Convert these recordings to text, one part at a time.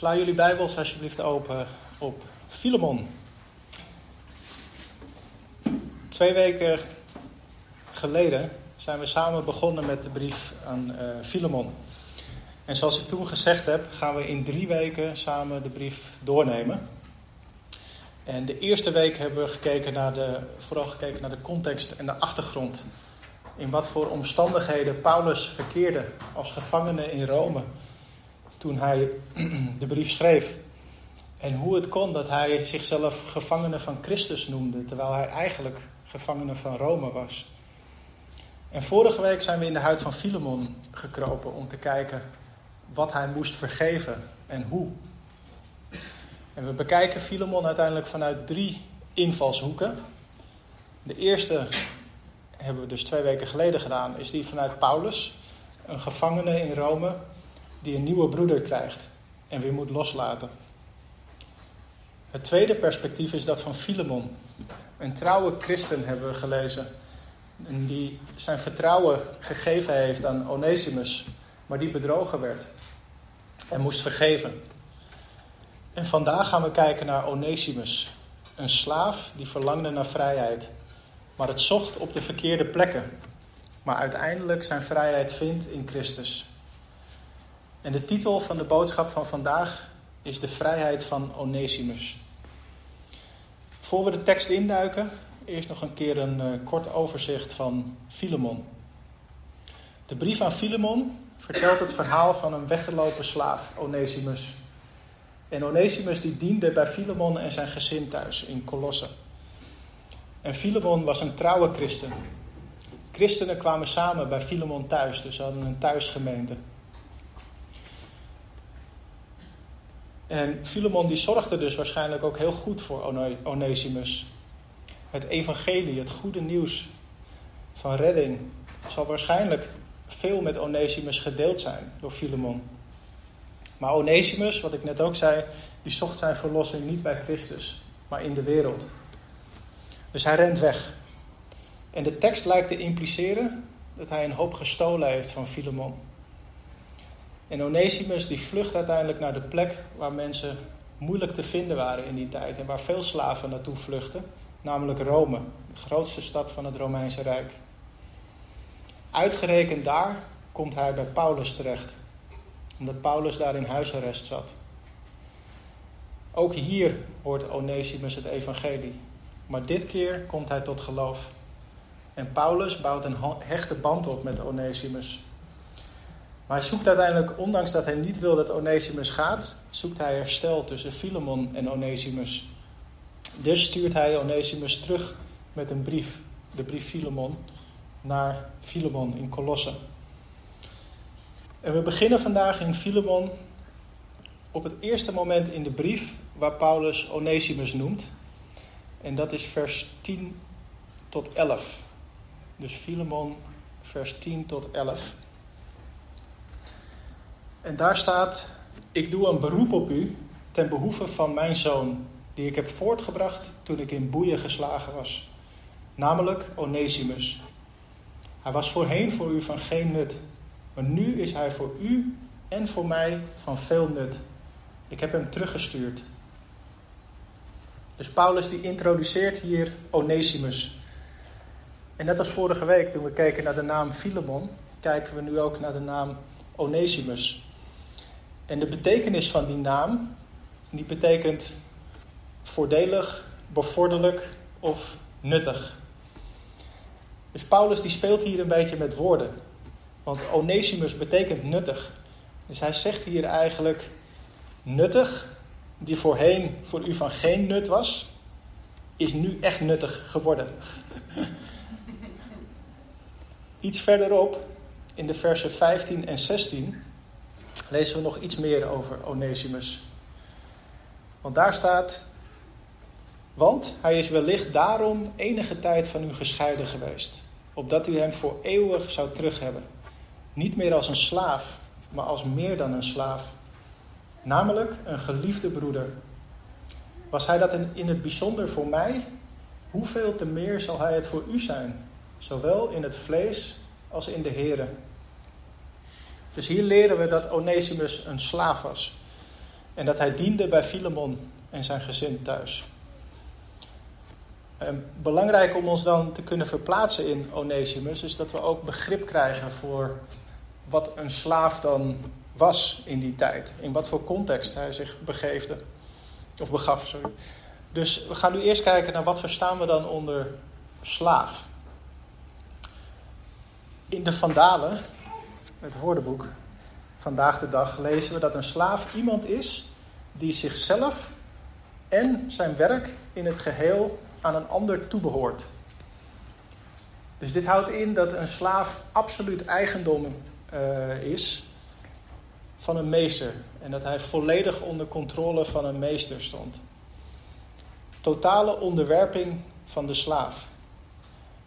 Sla jullie Bijbels alsjeblieft open op Filemon. Twee weken geleden zijn we samen begonnen met de brief aan uh, Filemon. En zoals ik toen gezegd heb, gaan we in drie weken samen de brief doornemen. En de eerste week hebben we gekeken naar de, vooral gekeken naar de context en de achtergrond. In wat voor omstandigheden Paulus verkeerde als gevangene in Rome toen hij de brief schreef. En hoe het kon dat hij zichzelf gevangene van Christus noemde, terwijl hij eigenlijk gevangene van Rome was. En vorige week zijn we in de huid van Filemon gekropen om te kijken wat hij moest vergeven en hoe. En we bekijken Filemon uiteindelijk vanuit drie invalshoeken. De eerste hebben we dus twee weken geleden gedaan, is die vanuit Paulus, een gevangene in Rome die een nieuwe broeder krijgt en weer moet loslaten. Het tweede perspectief is dat van Filemon. Een trouwe christen hebben we gelezen. En die zijn vertrouwen gegeven heeft aan Onesimus, maar die bedrogen werd en moest vergeven. En vandaag gaan we kijken naar Onesimus, een slaaf die verlangde naar vrijheid, maar het zocht op de verkeerde plekken, maar uiteindelijk zijn vrijheid vindt in Christus. En de titel van de boodschap van vandaag is De vrijheid van Onesimus. Voor we de tekst induiken, eerst nog een keer een uh, kort overzicht van Filemon. De brief aan Filemon vertelt het verhaal van een weggelopen slaaf, Onesimus. En Onesimus die diende bij Filemon en zijn gezin thuis in Colosse. En Filemon was een trouwe christen. Christenen kwamen samen bij Filemon thuis, dus hadden een thuisgemeente. En Filemon die zorgde dus waarschijnlijk ook heel goed voor Onesimus. Het evangelie, het goede nieuws van redding, zal waarschijnlijk veel met Onesimus gedeeld zijn door Filemon. Maar Onesimus, wat ik net ook zei, die zocht zijn verlossing niet bij Christus, maar in de wereld. Dus hij rent weg. En de tekst lijkt te impliceren dat hij een hoop gestolen heeft van Filemon. En Onesimus die vlucht uiteindelijk naar de plek waar mensen moeilijk te vinden waren in die tijd en waar veel slaven naartoe vluchten, namelijk Rome, de grootste stad van het Romeinse Rijk. Uitgerekend daar komt hij bij Paulus terecht, omdat Paulus daar in huisarrest zat. Ook hier hoort Onesimus het evangelie, maar dit keer komt hij tot geloof. En Paulus bouwt een hechte band op met Onesimus. Maar hij zoekt uiteindelijk, ondanks dat hij niet wil dat Onesimus gaat, zoekt hij herstel tussen Filemon en Onesimus. Dus stuurt hij Onesimus terug met een brief, de brief Filemon, naar Filemon in Colosse. En we beginnen vandaag in Filemon op het eerste moment in de brief waar Paulus Onesimus noemt. En dat is vers 10 tot 11. Dus Filemon, vers 10 tot 11. En daar staat: Ik doe een beroep op u ten behoeve van mijn zoon, die ik heb voortgebracht toen ik in boeien geslagen was, namelijk Onesimus. Hij was voorheen voor u van geen nut, maar nu is hij voor u en voor mij van veel nut. Ik heb hem teruggestuurd. Dus Paulus die introduceert hier Onesimus. En net als vorige week toen we keken naar de naam Filemon, kijken we nu ook naar de naam Onesimus. En de betekenis van die naam, die betekent voordelig, bevorderlijk of nuttig. Dus Paulus die speelt hier een beetje met woorden. Want Onesimus betekent nuttig. Dus hij zegt hier eigenlijk nuttig, die voorheen voor u van geen nut was, is nu echt nuttig geworden. Iets verderop, in de versen 15 en 16, lezen we nog iets meer over Onesimus. Want daar staat, want hij is wellicht daarom enige tijd van u gescheiden geweest, opdat u hem voor eeuwig zou terughebben. Niet meer als een slaaf, maar als meer dan een slaaf. Namelijk een geliefde broeder. Was hij dat in het bijzonder voor mij? Hoeveel te meer zal hij het voor u zijn, zowel in het vlees als in de Here. Dus hier leren we dat Onesimus een slaaf was en dat hij diende bij Filemon en zijn gezin thuis. En belangrijk om ons dan te kunnen verplaatsen in Onesimus is dat we ook begrip krijgen voor wat een slaaf dan was in die tijd. In wat voor context hij zich begeefde. Of begaf, sorry. Dus we gaan nu eerst kijken naar wat verstaan we dan onder slaaf. In de Vandalen, het woordenboek, vandaag de dag lezen we dat een slaaf iemand is die zichzelf en zijn werk in het geheel aan een ander toebehoort. Dus dit houdt in dat een slaaf absoluut eigendom uh, is van een meester. En dat hij volledig onder controle van een meester stond. Totale onderwerping van de slaaf.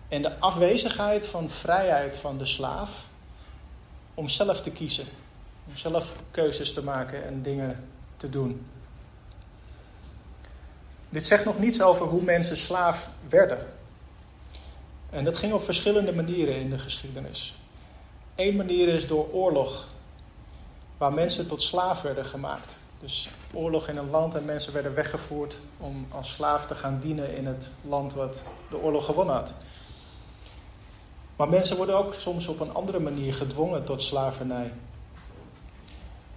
En de afwezigheid van vrijheid van de slaaf om zelf te kiezen. Om zelf keuzes te maken en dingen te doen. Dit zegt nog niets over hoe mensen slaaf werden. En dat ging op verschillende manieren in de geschiedenis. Eén manier is door oorlog, waar mensen tot slaaf werden gemaakt. Dus oorlog in een land en mensen werden weggevoerd om als slaaf te gaan dienen in het land wat de oorlog gewonnen had. Maar mensen worden ook soms op een andere manier gedwongen tot slavernij.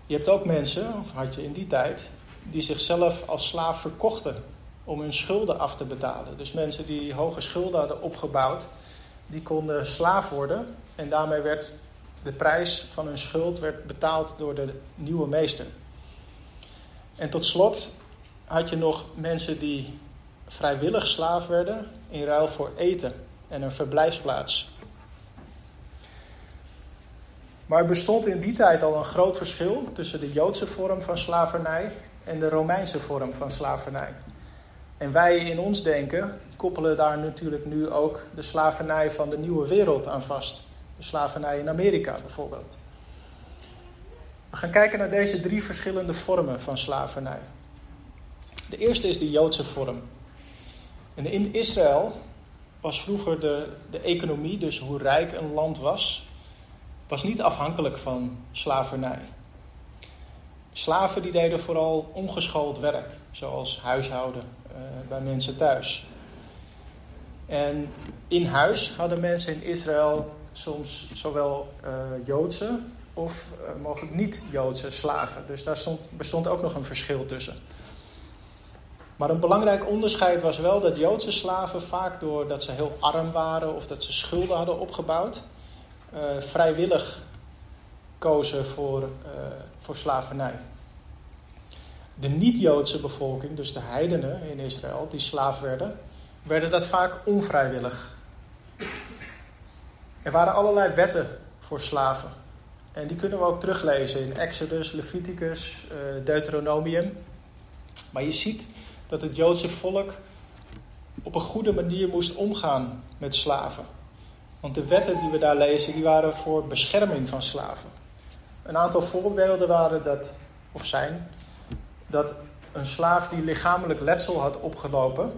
Je hebt ook mensen, of had je in die tijd, die zichzelf als slaaf verkochten om hun schulden af te betalen. Dus mensen die hoge schulden hadden opgebouwd, die konden slaaf worden en daarmee werd de prijs van hun schuld werd betaald door de nieuwe meester. En tot slot had je nog mensen die vrijwillig slaaf werden in ruil voor eten en een verblijfsplaats. Maar er bestond in die tijd al een groot verschil tussen de Joodse vorm van slavernij en de Romeinse vorm van slavernij. En wij in ons denken koppelen daar natuurlijk nu ook de slavernij van de nieuwe wereld aan vast. De slavernij in Amerika bijvoorbeeld. We gaan kijken naar deze drie verschillende vormen van slavernij. De eerste is de Joodse vorm. En in Israël was vroeger de, de economie, dus hoe rijk een land was, was niet afhankelijk van slavernij. Slaven die deden vooral ongeschoold werk, zoals huishouden uh, bij mensen thuis. En in huis hadden mensen in Israël soms zowel uh, Joodse of uh, mogelijk niet-Joodse slaven. Dus daar stond, bestond ook nog een verschil tussen. Maar een belangrijk onderscheid was wel dat Joodse slaven vaak doordat ze heel arm waren of dat ze schulden hadden opgebouwd, uh, vrijwillig kozen voor, uh, voor slavernij. De niet-Joodse bevolking, dus de heidenen in Israël, die slaaf werden, werden dat vaak onvrijwillig. Er waren allerlei wetten voor slaven. En die kunnen we ook teruglezen in Exodus, Leviticus, uh, Deuteronomium. Maar je ziet dat het Joodse volk op een goede manier moest omgaan met slaven. Want de wetten die we daar lezen, die waren voor bescherming van slaven. Een aantal voorbeelden waren dat, of zijn, dat een slaaf die lichamelijk letsel had opgelopen,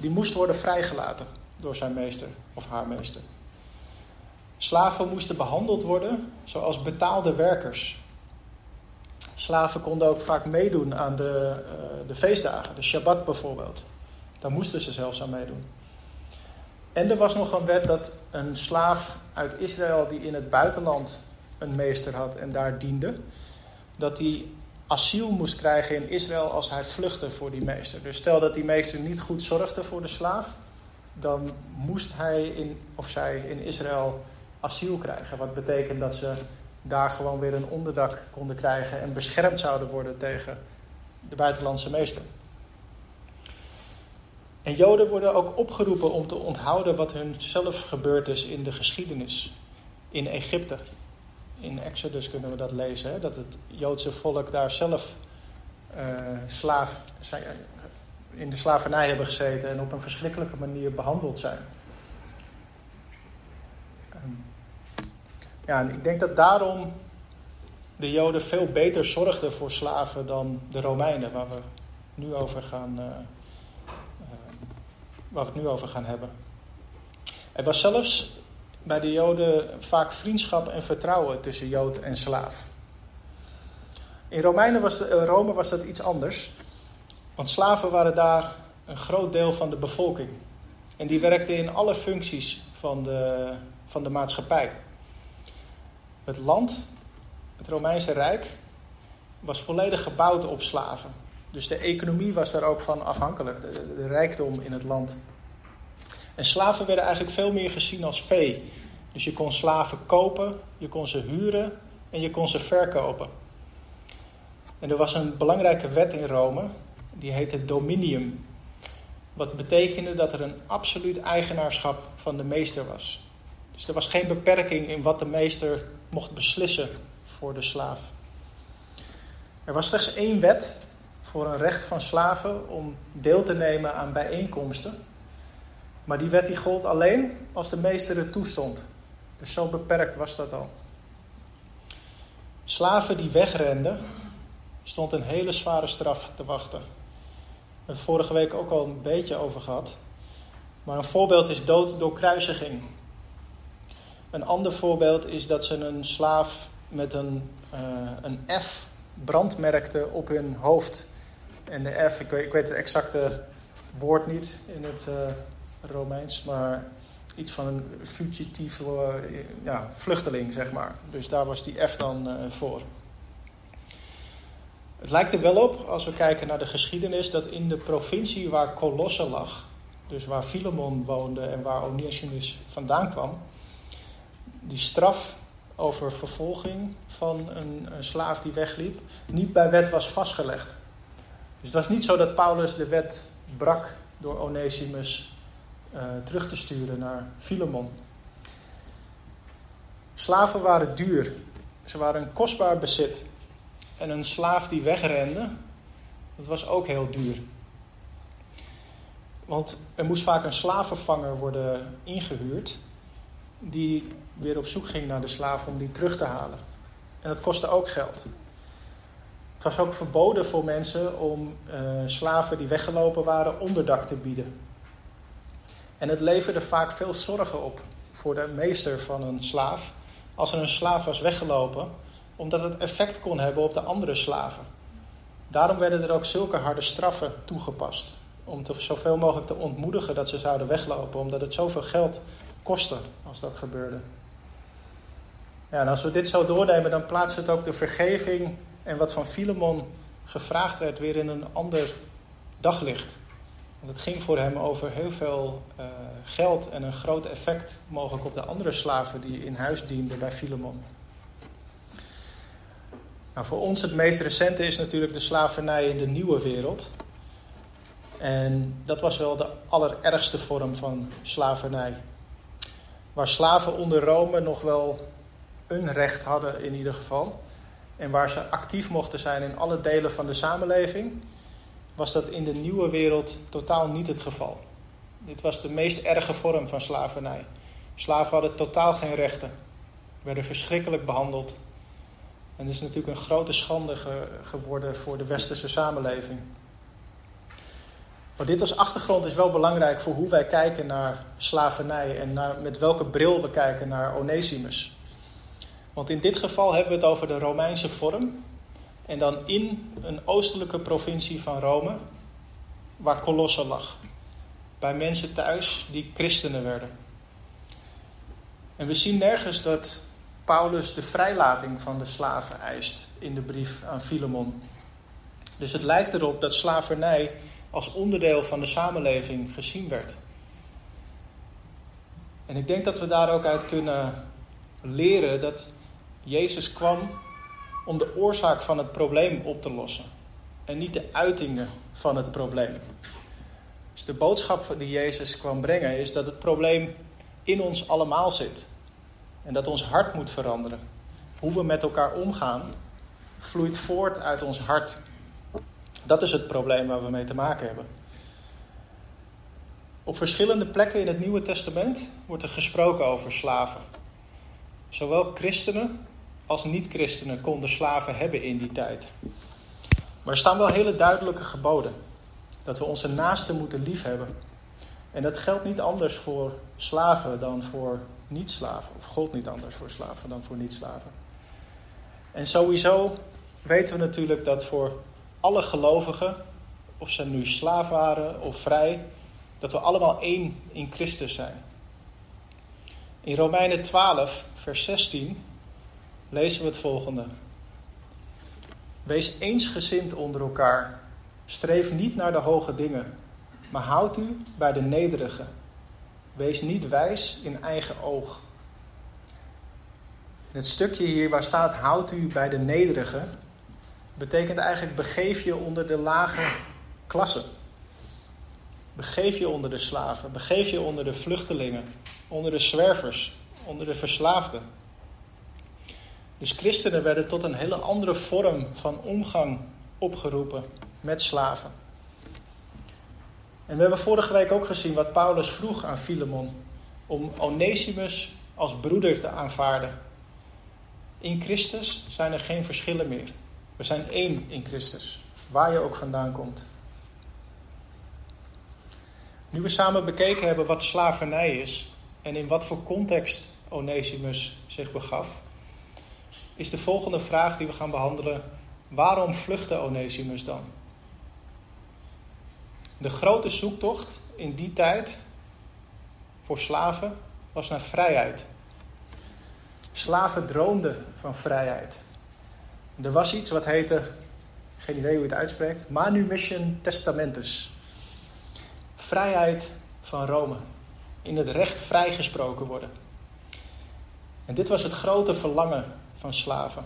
die moest worden vrijgelaten door zijn meester of haar meester. Slaven moesten behandeld worden zoals betaalde werkers. Slaven konden ook vaak meedoen aan de, uh, de feestdagen, de Shabbat bijvoorbeeld. Daar moesten ze zelfs aan meedoen. En er was nog een wet dat een slaaf uit Israël die in het buitenland een meester had en daar diende, dat hij asiel moest krijgen in Israël als hij vluchtte voor die meester. Dus stel dat die meester niet goed zorgde voor de slaaf, dan moest hij in, of zij in Israël asiel krijgen. Wat betekent dat ze daar gewoon weer een onderdak konden krijgen en beschermd zouden worden tegen de buitenlandse meester. En Joden worden ook opgeroepen om te onthouden wat hun zelf gebeurd is in de geschiedenis in Egypte. in Exodus kunnen we dat lezen, hè? dat het Joodse volk daar zelf uh, slaaf, in de slavernij hebben gezeten en op een verschrikkelijke manier behandeld zijn. Ehm, ja, en ik denk dat daarom de Joden veel beter zorgden voor slaven dan de Romeinen, waar we nu over gaan, uh, waar we het nu over gaan hebben. Er was zelfs bij de Joden vaak vriendschap en vertrouwen tussen Jood en slaaf. In Romeinen was eh, Rome was dat iets anders, want slaven waren daar een groot deel van de bevolking. En die werkten in alle functies van de, van de maatschappij. Het land, het Romeinse Rijk, was volledig gebouwd op slaven. Dus de economie was daar ook van afhankelijk, de, rijkdom in het land. En slaven werden eigenlijk veel meer gezien als vee. Dus je kon slaven kopen, je kon ze huren en je kon ze verkopen. En er was een belangrijke wet in Rome, die heette Dominium. Wat betekende dat er een absoluut eigenaarschap van de meester was. Dus er was geen beperking in wat de meester mocht beslissen voor de slaaf. Er was slechts één wet voor een recht van slaven om deel te nemen aan bijeenkomsten. Maar die wet die gold alleen als de meester het toestond. Dus zo beperkt was dat al. Slaven die wegrenden, stond een hele zware straf te wachten. We hebben het vorige week ook al een beetje over gehad. Maar een voorbeeld is dood door kruisiging. Een ander voorbeeld is dat ze een slaaf met een, uh, een F brandmerkte op hun hoofd. En de F, ik weet, het exacte woord niet in het uh, Romeins, maar iets van een fugitieve uh, ja, vluchteling, zeg maar. Dus daar was die F dan voor. Het lijkt er wel op, als we kijken naar de geschiedenis, dat in de provincie waar Colosse lag, dus waar Filemon woonde en waar Onesimus vandaan kwam, die straf over vervolging van een, slaaf die wegliep, niet bij wet was vastgelegd. Dus het was niet zo dat Paulus de wet brak door Onesimus uh, terug te sturen naar Filemon. Slaven waren duur. Ze waren een kostbaar bezit. En een slaaf die wegrende, dat was ook heel duur. Want er moest vaak een slavenvanger worden ingehuurd, die weer op zoek ging naar de slaaf om die terug te halen. En dat kostte ook geld. Het was ook verboden voor mensen om uh, slaven die weggelopen waren onderdak te bieden. En het leverde vaak veel zorgen op voor de meester van een slaaf. Als er een slaaf was weggelopen, omdat het effect kon hebben op de andere slaven. Daarom werden er ook zulke harde straffen toegepast. Om te, zoveel mogelijk te ontmoedigen dat ze zouden weglopen, omdat het zoveel geld kostte als dat gebeurde. Ja, en als we dit zo doornemen, dan plaatst het ook de vergeving en wat van Filemon gevraagd werd weer in een ander daglicht. Want het ging voor hem over heel veel uh, geld en een groot effect mogelijk op de andere slaven die in huis dienden bij Filemon. Nou, voor ons het meest recente is natuurlijk de slavernij in de nieuwe wereld. En dat was wel de allerergste vorm van slavernij. Waar slaven onder Rome nog wel een recht hadden in ieder geval. En waar ze actief mochten zijn in alle delen van de samenleving, was dat in de nieuwe wereld totaal niet het geval. Dit was de meest erge vorm van slavernij. Slaven hadden totaal geen rechten, werden verschrikkelijk behandeld en is natuurlijk een grote schande geworden voor de westerse samenleving. Maar dit als achtergrond is wel belangrijk voor hoe wij kijken naar slavernij en naar, met welke bril we kijken naar Onesimus. Want in dit geval hebben we het over de Romeinse vorm. En dan in een oostelijke provincie van Rome, waar Colosse lag. Bij mensen thuis die christenen werden. En we zien nergens dat Paulus de vrijlating van de slaven eist in de brief aan Filemon. Dus het lijkt erop dat slavernij als onderdeel van de samenleving gezien werd. En ik denk dat we daar ook uit kunnen leren dat Jezus kwam om de oorzaak van het probleem op te lossen en niet de uitingen van het probleem. Dus de boodschap die Jezus kwam brengen is dat het probleem in ons allemaal zit. En dat ons hart moet veranderen. hoe we met elkaar omgaan, vloeit voort uit ons hart. Dat is het probleem waar we mee te maken hebben. Op verschillende plekken in het Nieuwe Testament wordt er gesproken over slaven. Zowel christenen als niet-christenen konden slaven hebben in die tijd. Maar er staan wel hele duidelijke geboden. Dat we onze naasten moeten liefhebben. En dat geldt niet anders voor slaven dan voor niet-slaven. Of gold niet anders voor slaven dan voor niet-slaven. En sowieso weten we natuurlijk dat voor alle gelovigen, of ze nu slaaf waren of vrij, dat we allemaal één in Christus zijn. In Romeinen 12, vers 16 lezen we het volgende. Wees eensgezind onder elkaar. Streef niet naar de hoge dingen, maar houd u bij de nederige. Wees niet wijs in eigen oog. het stukje hier waar staat houd u bij de nederige, betekent eigenlijk begeef je onder de lage klasse. Begeef je onder de slaven, begeef je onder de vluchtelingen, onder de zwervers, onder de verslaafden. Dus christenen werden tot een hele andere vorm van omgang opgeroepen met slaven. En we hebben vorige week ook gezien wat Paulus vroeg aan Filemon om Onesimus als broeder te aanvaarden. In Christus zijn er geen verschillen meer. We zijn één in Christus, waar je ook vandaan komt. Nu we samen bekeken hebben wat slavernij is en in wat voor context Onesimus zich begaf, is de volgende vraag die we gaan behandelen: waarom vluchtte Onesimus dan? De grote zoektocht in die tijd voor slaven was naar vrijheid. Slaven droomden van vrijheid. Er was iets wat heette, geen idee hoe je het uitspreekt, Manumission Testamentus. Vrijheid van Rome. In het recht vrijgesproken worden. En dit was het grote verlangen van slaven.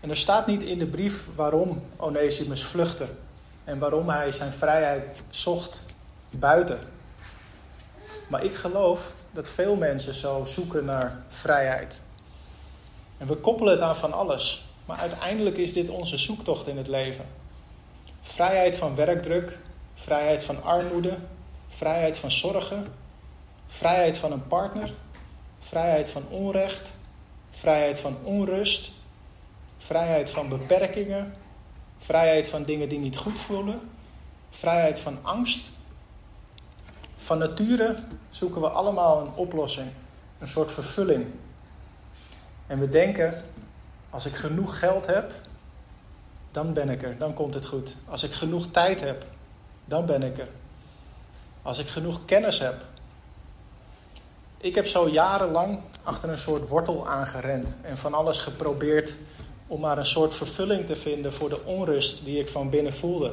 En er staat niet in de brief waarom Onesimus vluchtte en waarom hij zijn vrijheid zocht buiten. Maar ik geloof dat veel mensen zo zoeken naar vrijheid. En we koppelen het aan van alles. Maar uiteindelijk is dit onze zoektocht in het leven. Vrijheid van werkdruk, vrijheid van armoede, vrijheid van zorgen, vrijheid van een partner, vrijheid van onrecht, vrijheid van onrust, vrijheid van beperkingen, vrijheid van dingen die niet goed voelen, vrijheid van angst. Van nature zoeken we allemaal een oplossing, een soort vervulling. En we denken, als ik genoeg geld heb, dan ben ik er, dan komt het goed. Als ik genoeg tijd heb, dan ben ik er. Als ik genoeg kennis heb. Ik heb zo jarenlang achter een soort wortel aangerend en van alles geprobeerd om maar een soort vervulling te vinden voor de onrust die ik van binnen voelde.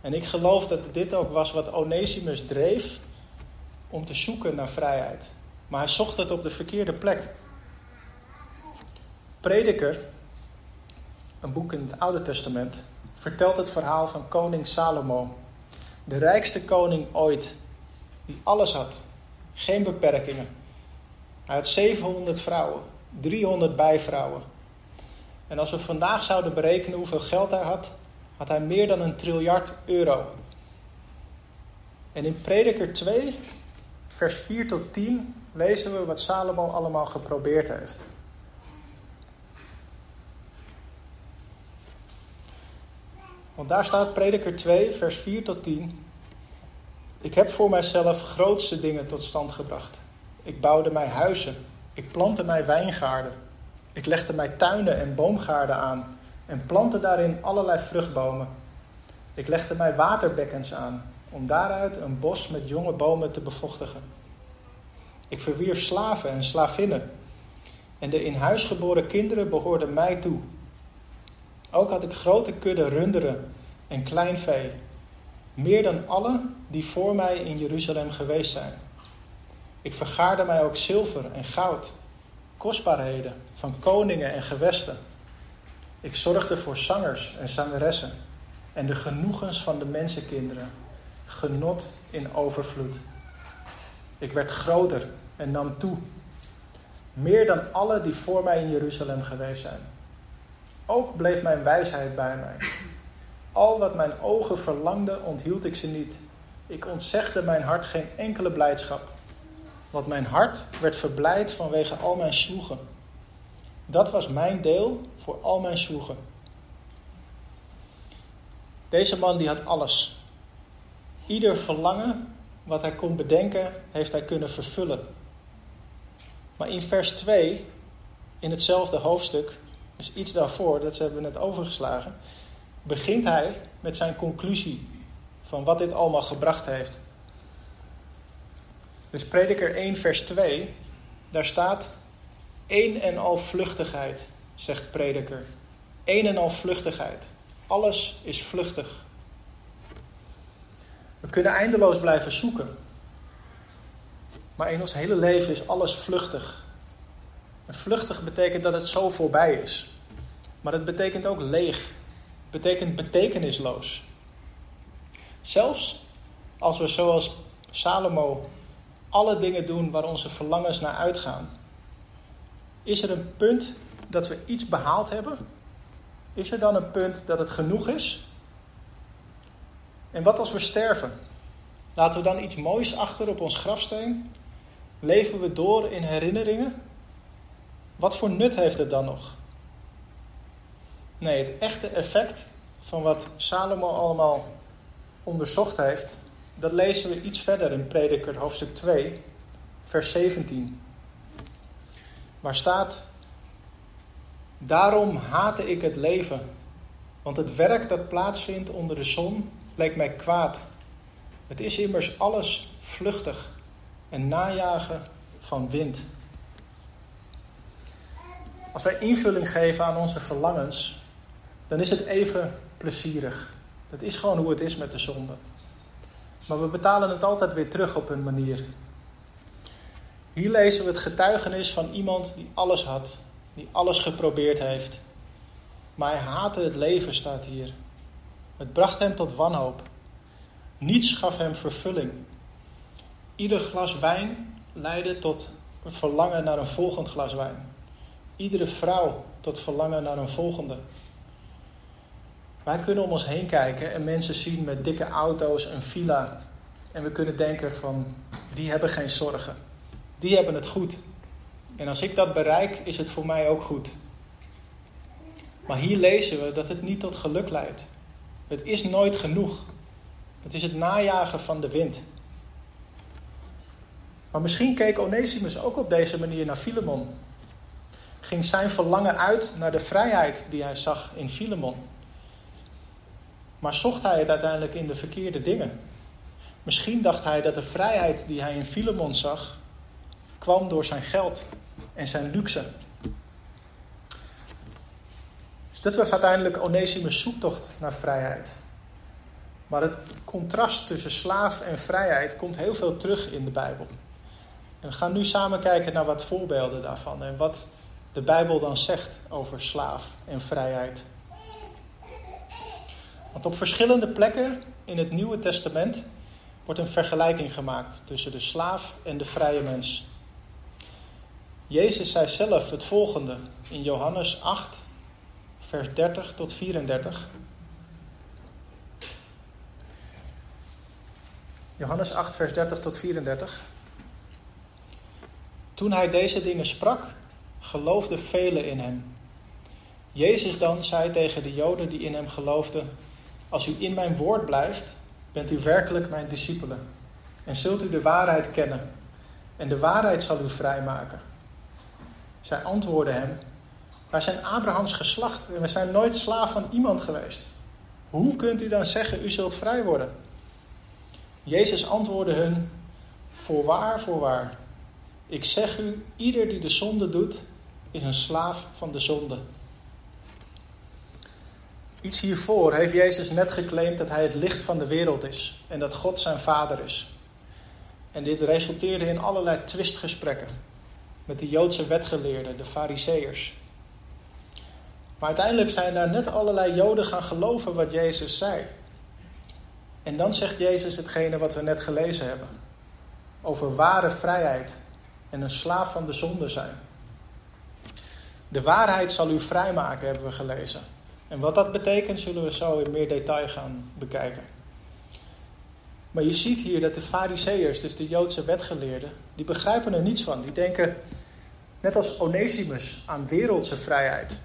En ik geloof dat dit ook was wat Onesimus dreef om te zoeken naar vrijheid. Maar hij zocht het op de verkeerde plek. Prediker, een boek in het Oude Testament, vertelt het verhaal van koning Salomo. De rijkste koning ooit, die alles had, geen beperkingen. Hij had 700 vrouwen, 300 bijvrouwen. En als we vandaag zouden berekenen hoeveel geld hij had, had hij meer dan een triljard euro. En in Prediker 2, vers 4 tot 10, lezen we wat Salomo allemaal geprobeerd heeft. Want daar staat Prediker 2, vers 4 tot 10. Ik heb voor mijzelf grootste dingen tot stand gebracht. Ik bouwde mij huizen. Ik plantte mij wijngaarden. Ik legde mij tuinen en boomgaarden aan en plantte daarin allerlei vruchtbomen. Ik legde mij waterbekkens aan om daaruit een bos met jonge bomen te bevochtigen. Ik verwierf slaven en slavinnen en de in huis geboren kinderen behoorden mij toe. Ook had ik grote kudde runderen en klein vee, meer dan alle die voor mij in Jeruzalem geweest zijn. Ik vergaarde mij ook zilver en goud, kostbaarheden van koningen en gewesten. Ik zorgde voor zangers en zangeressen en de genoegens van de mensenkinderen, genot in overvloed. Ik werd groter en nam toe. meer dan alle die voor mij in Jeruzalem geweest zijn. Ook bleef mijn wijsheid bij mij. Al wat mijn ogen verlangden, onthield ik ze niet. Ik ontzegde mijn hart geen enkele blijdschap. Want mijn hart werd verblijd vanwege al mijn zwoegen. Dat was mijn deel voor al mijn zwoegen. Deze man die had alles. Ieder verlangen wat hij kon bedenken, heeft hij kunnen vervullen. Maar in vers 2, in hetzelfde hoofdstuk, dus iets daarvoor, dat ze hebben net overgeslagen, begint hij met zijn conclusie van wat dit allemaal gebracht heeft. Dus prediker 1 vers 2, daar staat een en al vluchtigheid, zegt prediker. Een en al vluchtigheid. Alles is vluchtig. We kunnen eindeloos blijven zoeken. Maar in ons hele leven is alles vluchtig. En vluchtig betekent dat het zo voorbij is. Maar het betekent ook leeg. Betekent betekenisloos. Zelfs als we zoals Salomo alle dingen doen waar onze verlangens naar uitgaan, is er een punt dat we iets behaald hebben? Is er dan een punt dat het genoeg is? En wat als we sterven? Laten we dan iets moois achter op ons grafsteen? Leven we door in herinneringen? Wat voor nut heeft het dan nog? Nee, het echte effect van wat Salomo allemaal onderzocht heeft, dat lezen we iets verder in Prediker hoofdstuk 2, vers 17. Waar staat: Daarom haatte ik het leven, want het werk dat plaatsvindt onder de zon leek mij kwaad. Het is immers alles vluchtig en najagen van wind. Als wij invulling geven aan onze verlangens, dan is het even plezierig. Dat is gewoon hoe het is met de zonde. Maar we betalen het altijd weer terug op een manier. Hier lezen we het getuigenis van iemand die alles had, die alles geprobeerd heeft. Maar hij haatte het leven, staat hier. Het bracht hem tot wanhoop. Niets gaf hem vervulling. Ieder glas wijn leidde tot verlangen naar een volgend glas wijn. Iedere vrouw tot verlangen naar een volgende. Wij kunnen om ons heen kijken en mensen zien met dikke auto's een villa. En we kunnen denken van, die hebben geen zorgen. Die hebben het goed. En als ik dat bereik, is het voor mij ook goed. Maar hier lezen we dat het niet tot geluk leidt. Het is nooit genoeg. Het is het najagen van de wind. Maar misschien keek Onesimus ook op deze manier naar Filemon. Ging zijn verlangen uit naar de vrijheid die hij zag in Filemon. Maar zocht hij het uiteindelijk in de verkeerde dingen? Misschien dacht hij dat de vrijheid die hij in Filemon zag, kwam door zijn geld en zijn luxe. Dus dat was uiteindelijk Onesimus' zoektocht naar vrijheid. Maar het contrast tussen slaaf en vrijheid komt heel veel terug in de Bijbel. En we gaan nu samen kijken naar wat voorbeelden daarvan en wat de Bijbel dan zegt over slaaf en vrijheid. Op verschillende plekken in het Nieuwe Testament wordt een vergelijking gemaakt tussen de slaaf en de vrije mens. Jezus zei zelf het volgende in Johannes 8, vers 30 tot 34. Johannes 8, vers 30 tot 34. Toen hij deze dingen sprak, geloofden velen in hem. Jezus dan zei tegen de Joden die in hem geloofden: Als u in mijn woord blijft, bent u werkelijk mijn discipelen. En zult u de waarheid kennen. En de waarheid zal u vrijmaken. Zij antwoordden hem: Wij zijn Abrahams geslacht en we zijn nooit slaaf van iemand geweest. Hoe kunt u dan zeggen: U zult vrij worden? Jezus antwoordde hun: Voorwaar, voorwaar. Ik zeg u: ieder die de zonde doet, is een slaaf van de zonde. Iets hiervoor heeft Jezus net geclaimd dat hij het licht van de wereld is en dat God zijn vader is. En dit resulteerde in allerlei twistgesprekken met de Joodse wetgeleerden, de Fariseërs. Maar uiteindelijk zijn daar net allerlei Joden gaan geloven wat Jezus zei. En dan zegt Jezus hetgene wat we net gelezen hebben. Over ware vrijheid en een slaaf van de zonde zijn. De waarheid zal u vrijmaken, hebben we gelezen. En wat dat betekent, zullen we zo in meer detail gaan bekijken. Maar je ziet hier dat de fariseërs, dus de Joodse wetgeleerden, die begrijpen er niets van. Die denken, net als Onesimus, aan wereldse vrijheid.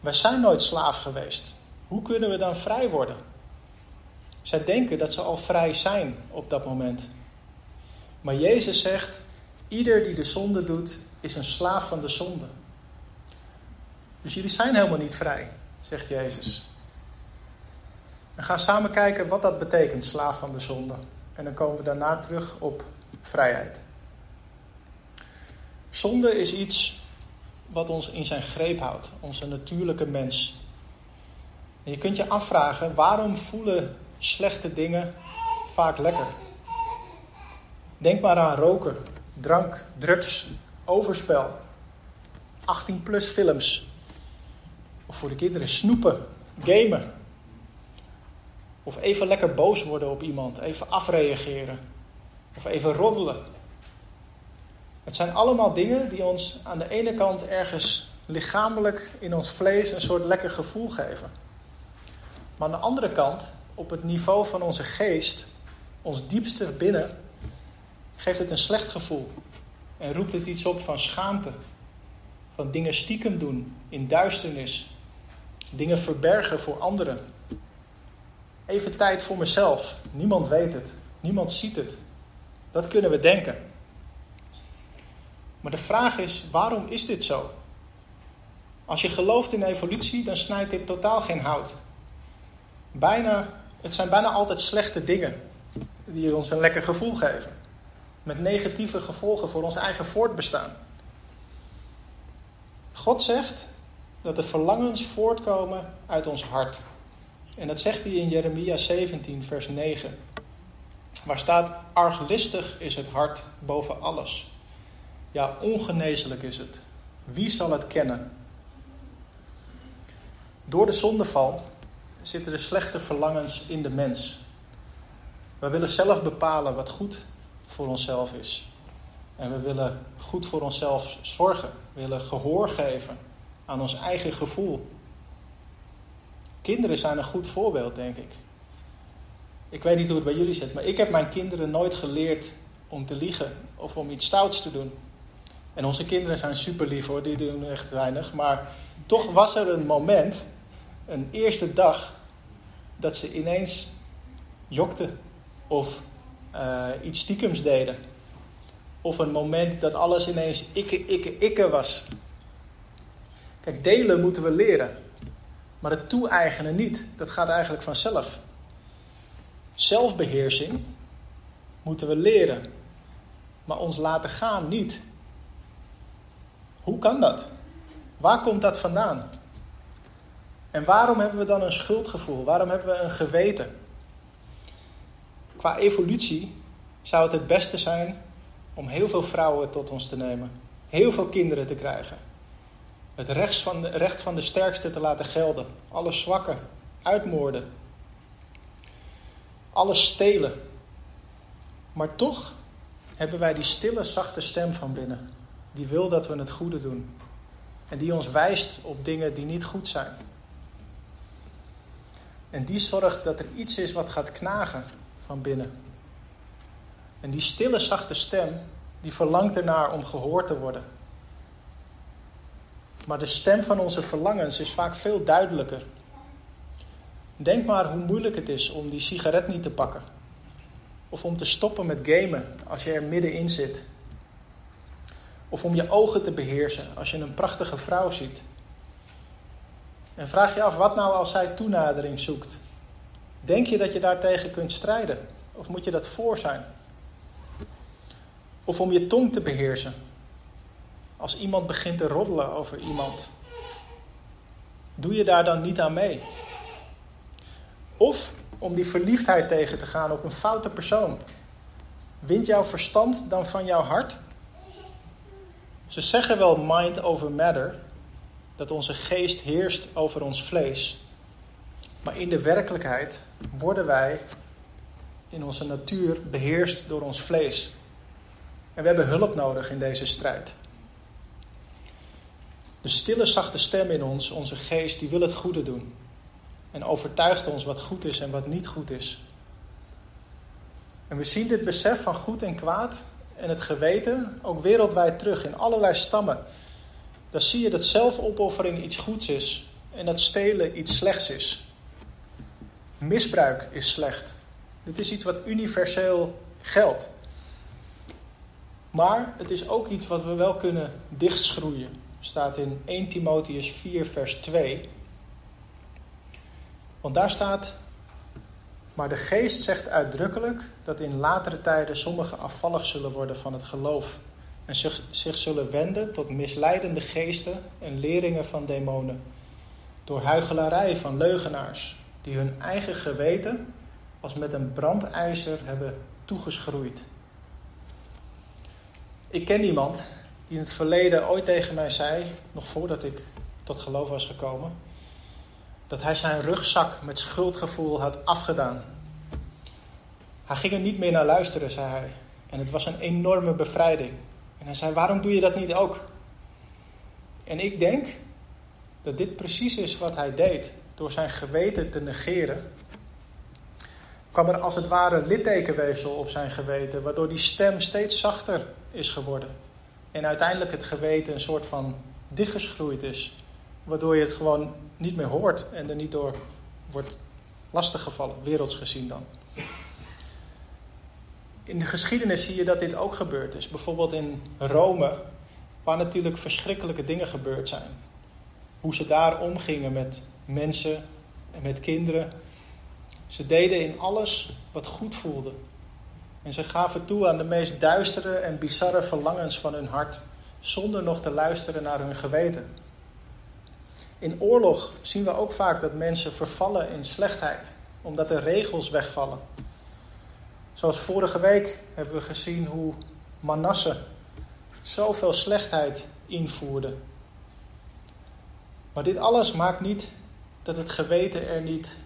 Wij zijn nooit slaaf geweest. Hoe kunnen we dan vrij worden? Zij denken dat ze al vrij zijn op dat moment. Maar Jezus zegt: ieder die de zonde doet, is een slaaf van de zonde. Dus jullie zijn helemaal niet vrij, zegt Jezus. En gaan samen kijken wat dat betekent, slaaf van de zonde. En dan komen we daarna terug op vrijheid. Zonde is iets wat ons in zijn greep houdt, onze natuurlijke mens. En je kunt je afvragen, waarom voelen slechte dingen vaak lekker? Denk maar aan roken, drank, drugs, overspel, 18-plus films. Of voor de kinderen snoepen, gamen. Of even lekker boos worden op iemand, even afreageren. Of even roddelen. Het zijn allemaal dingen die ons aan de ene kant ergens lichamelijk in ons vlees een soort lekker gevoel geven. Maar aan de andere kant, op het niveau van onze geest, ons diepste binnen, geeft het een slecht gevoel. En roept het iets op van schaamte. Van dingen stiekem doen, in duisternis. Dingen verbergen voor anderen. Even tijd voor mezelf. Niemand weet het. Niemand ziet het. Dat kunnen we denken. Maar de vraag is, waarom is dit zo? Als je gelooft in evolutie, dan snijdt dit totaal geen hout. Bijna, het zijn bijna altijd slechte dingen die ons een lekker gevoel geven. Met negatieve gevolgen voor ons eigen voortbestaan. God zegt dat de verlangens voortkomen uit ons hart. En dat zegt hij in Jeremia 17, vers 9. Waar staat: Arglistig is het hart boven alles. Ja, ongeneeslijk is het. Wie zal het kennen? Door de zondeval zitten de slechte verlangens in de mens. We willen zelf bepalen wat goed voor onszelf is. En we willen goed voor onszelf zorgen. We willen gehoor geven aan ons eigen gevoel. Kinderen zijn een goed voorbeeld, denk ik. Ik weet niet hoe het bij jullie zit, maar ik heb mijn kinderen nooit geleerd om te liegen of om iets stouts te doen. En onze kinderen zijn super lief hoor, die doen echt weinig. Maar toch was er een moment, een eerste dag, dat ze ineens jokten of uh, iets stiekems deden. Of een moment dat alles ineens ikke, ikke, ikke was. Kijk, delen moeten we leren. Maar het toe-eigenen niet. Dat gaat eigenlijk vanzelf. Zelfbeheersing moeten we leren. Maar ons laten gaan niet. Hoe kan dat? Waar komt dat vandaan? En waarom hebben we dan een schuldgevoel? Waarom hebben we een geweten? Qua evolutie zou het het beste zijn om heel veel vrouwen tot ons te nemen, heel veel kinderen te krijgen. Het recht van de, recht van de sterkste te laten gelden, alle zwakken uitmoorden, alles stelen. Maar toch hebben wij die stille, zachte stem van binnen, die wil dat we het goede doen en die ons wijst op dingen die niet goed zijn. En die zorgt dat er iets is wat gaat knagen van binnen. En die stille, zachte stem, die verlangt ernaar om gehoord te worden. Maar de stem van onze verlangens is vaak veel duidelijker. Denk maar hoe moeilijk het is om die sigaret niet te pakken. Of om te stoppen met gamen als je er middenin zit. Of om je ogen te beheersen als je een prachtige vrouw ziet. En vraag je af, wat nou als zij toenadering zoekt? Denk je dat je daartegen kunt strijden? Of moet je dat voor zijn? Of om je tong te beheersen. Als iemand begint te roddelen over iemand. Doe je daar dan niet aan mee? Of om die verliefdheid tegen te gaan op een foute persoon. Wint jouw verstand dan van jouw hart? Ze zeggen wel mind over matter, dat onze geest heerst over ons vlees. Maar in de werkelijkheid worden wij in onze natuur beheerst door ons vlees. En we hebben hulp nodig in deze strijd. De stille, zachte stem in ons, onze geest, die wil het goede doen. En overtuigt ons wat goed is en wat niet goed is. En we zien dit besef van goed en kwaad en het geweten ook wereldwijd terug in allerlei stammen. Dan zie je dat zelfopoffering iets goeds is en dat stelen iets slechts is. Misbruik is slecht. Dit is iets wat universeel geldt. Maar het is ook iets wat we wel kunnen dichtschroeien. Staat in 1 Timotheus 4, vers 2. Want daar staat: Maar de geest zegt uitdrukkelijk dat in latere tijden sommigen afvallig zullen worden van het geloof. En zich, zich zullen wenden tot misleidende geesten en leringen van demonen. Door huigelarij van leugenaars, die hun eigen geweten als met een brandijzer hebben toegeschroeid. Ik ken iemand die in het verleden ooit tegen mij zei, nog voordat ik tot geloof was gekomen, dat hij zijn rugzak met schuldgevoel had afgedaan. Hij ging er niet meer naar luisteren, zei hij. En het was een enorme bevrijding. En hij zei: Waarom doe je dat niet ook? En ik denk dat dit precies is wat hij deed. Door zijn geweten te negeren, kwam er als het ware littekenweefsel op zijn geweten, waardoor die stem steeds zachter is geworden. En uiteindelijk het geweten een soort van dichtgeschroeid is, waardoor je het gewoon niet meer hoort en er niet door wordt lastiggevallen, werelds gezien dan. In de geschiedenis zie je dat dit ook gebeurd is. Bijvoorbeeld in Rome, waar natuurlijk verschrikkelijke dingen gebeurd zijn. Hoe ze daar omgingen met mensen en met kinderen. Ze deden in alles wat goed voelde. En ze gaven toe aan de meest duistere en bizarre verlangens van hun hart, zonder nog te luisteren naar hun geweten. In oorlog zien we ook vaak dat mensen vervallen in slechtheid, omdat de regels wegvallen. Zoals vorige week hebben we gezien hoe Manasse zoveel slechtheid invoerde. Maar dit alles maakt niet dat het geweten er niet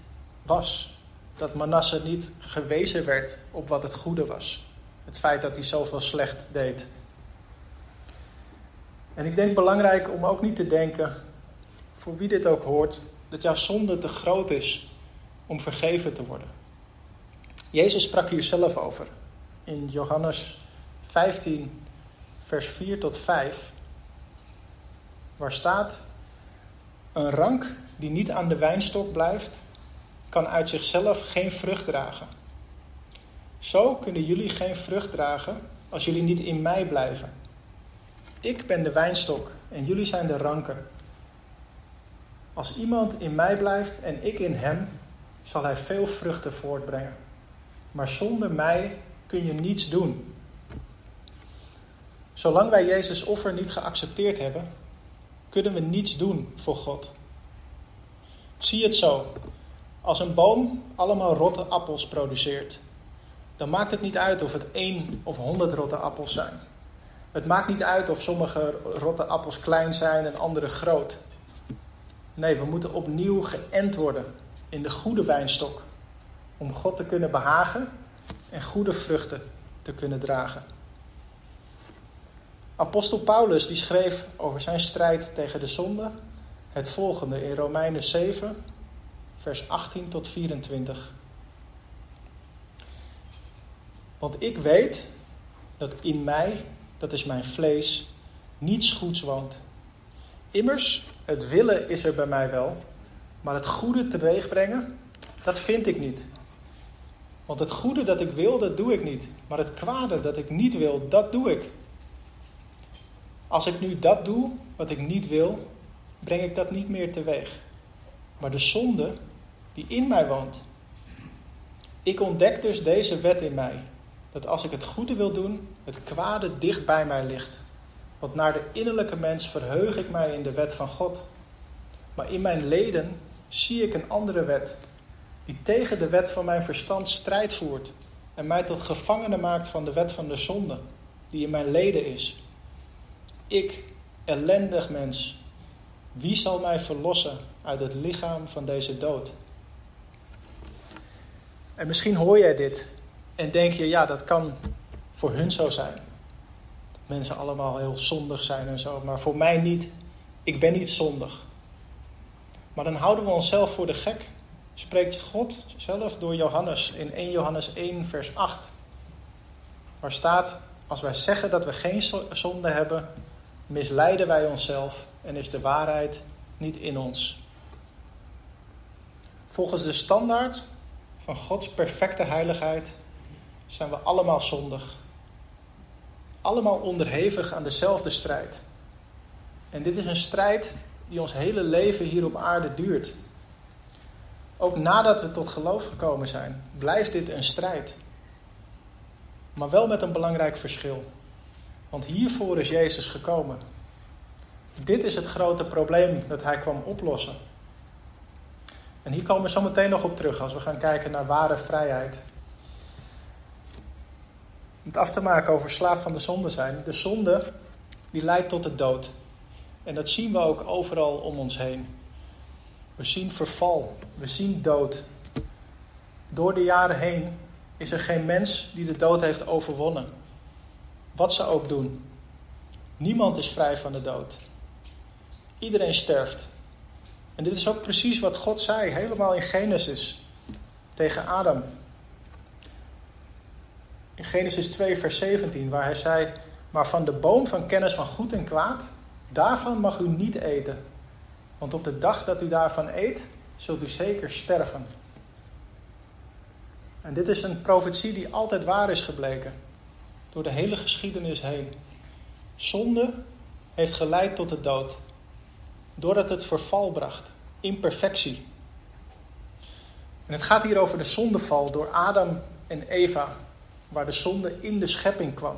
was dat Manasse niet gewezen werd op wat het goede was. Het feit dat hij zoveel slecht deed. En ik denk belangrijk om ook niet te denken, voor wie dit ook hoort, dat jouw zonde te groot is om vergeven te worden. Jezus sprak hier zelf over. In Johannes 15, vers 4 tot 5, waar staat: Een rank die niet aan de wijnstok blijft, kan uit zichzelf geen vrucht dragen. Zo kunnen jullie geen vrucht dragen als jullie niet in mij blijven. Ik ben de wijnstok en jullie zijn de ranken. Als iemand in mij blijft en ik in hem, zal hij veel vruchten voortbrengen. Maar zonder mij kun je niets doen. Zolang wij Jezus' offer niet geaccepteerd hebben, kunnen we niets doen voor God. Zie het zo. Als een boom allemaal rotte appels produceert, dan maakt het niet uit of het één of honderd rotte appels zijn. Het maakt niet uit of sommige rotte appels klein zijn en andere groot. Nee, we moeten opnieuw geënt worden in de goede wijnstok. Om God te kunnen behagen en goede vruchten te kunnen dragen. Apostel Paulus die schreef over zijn strijd tegen de zonde het volgende in Romeinen 7, vers 18 tot 24. Want ik weet dat in mij, dat is mijn vlees, niets goeds woont. Immers, het willen is er bij mij wel, maar het goede teweeg brengen, dat vind ik niet. Want het goede dat ik wil, dat doe ik niet. Maar het kwade dat ik niet wil, dat doe ik. Als ik nu dat doe wat ik niet wil, breng ik dat niet meer teweeg. Maar de zonde die in mij woont. Ik ontdek dus deze wet in mij. Dat als ik het goede wil doen, het kwade dicht bij mij ligt. Want naar de innerlijke mens verheug ik mij in de wet van God. Maar in mijn leden zie ik een andere wet, die tegen de wet van mijn verstand strijd voert en mij tot gevangene maakt van de wet van de zonde, die in mijn leden is. Ik, ellendig mens, wie zal mij verlossen uit het lichaam van deze dood? En misschien hoor jij dit en denk je, ja, dat kan voor hun zo zijn. Dat mensen allemaal heel zondig zijn en zo, maar voor mij niet. Ik ben niet zondig. Maar dan houden we onszelf voor de gek. Spreekt God zelf door Johannes in 1 Johannes 1, vers 8. Waar staat: Als wij zeggen dat we geen zonde hebben, misleiden wij onszelf en is de waarheid niet in ons. Volgens de standaard van Gods perfecte heiligheid zijn we allemaal zondig. Allemaal onderhevig aan dezelfde strijd. En dit is een strijd die ons hele leven hier op aarde duurt. Ook nadat we tot geloof gekomen zijn, blijft dit een strijd. Maar wel met een belangrijk verschil. Want hiervoor is Jezus gekomen. Dit is het grote probleem dat hij kwam oplossen. En hier komen we zo meteen nog op terug als we gaan kijken naar ware vrijheid. Om het af te maken over slaaf van de zonde zijn. De zonde die leidt tot de dood. En dat zien we ook overal om ons heen. We zien verval, we zien dood. Door de jaren heen is er geen mens die de dood heeft overwonnen. Wat ze ook doen. Niemand is vrij van de dood. Iedereen sterft. En dit is ook precies wat God zei, helemaal in Genesis, tegen Adam. In Genesis 2, vers 17, waar hij zei: Maar van de boom van kennis van goed en kwaad, daarvan mag u niet eten. Want op de dag dat u daarvan eet, zult u zeker sterven. En dit is een profetie die altijd waar is gebleken, door de hele geschiedenis heen. Zonde heeft geleid tot de dood, doordat het verval bracht, imperfectie. En het gaat hier over de zondeval door Adam en Eva, waar de zonde in de schepping kwam.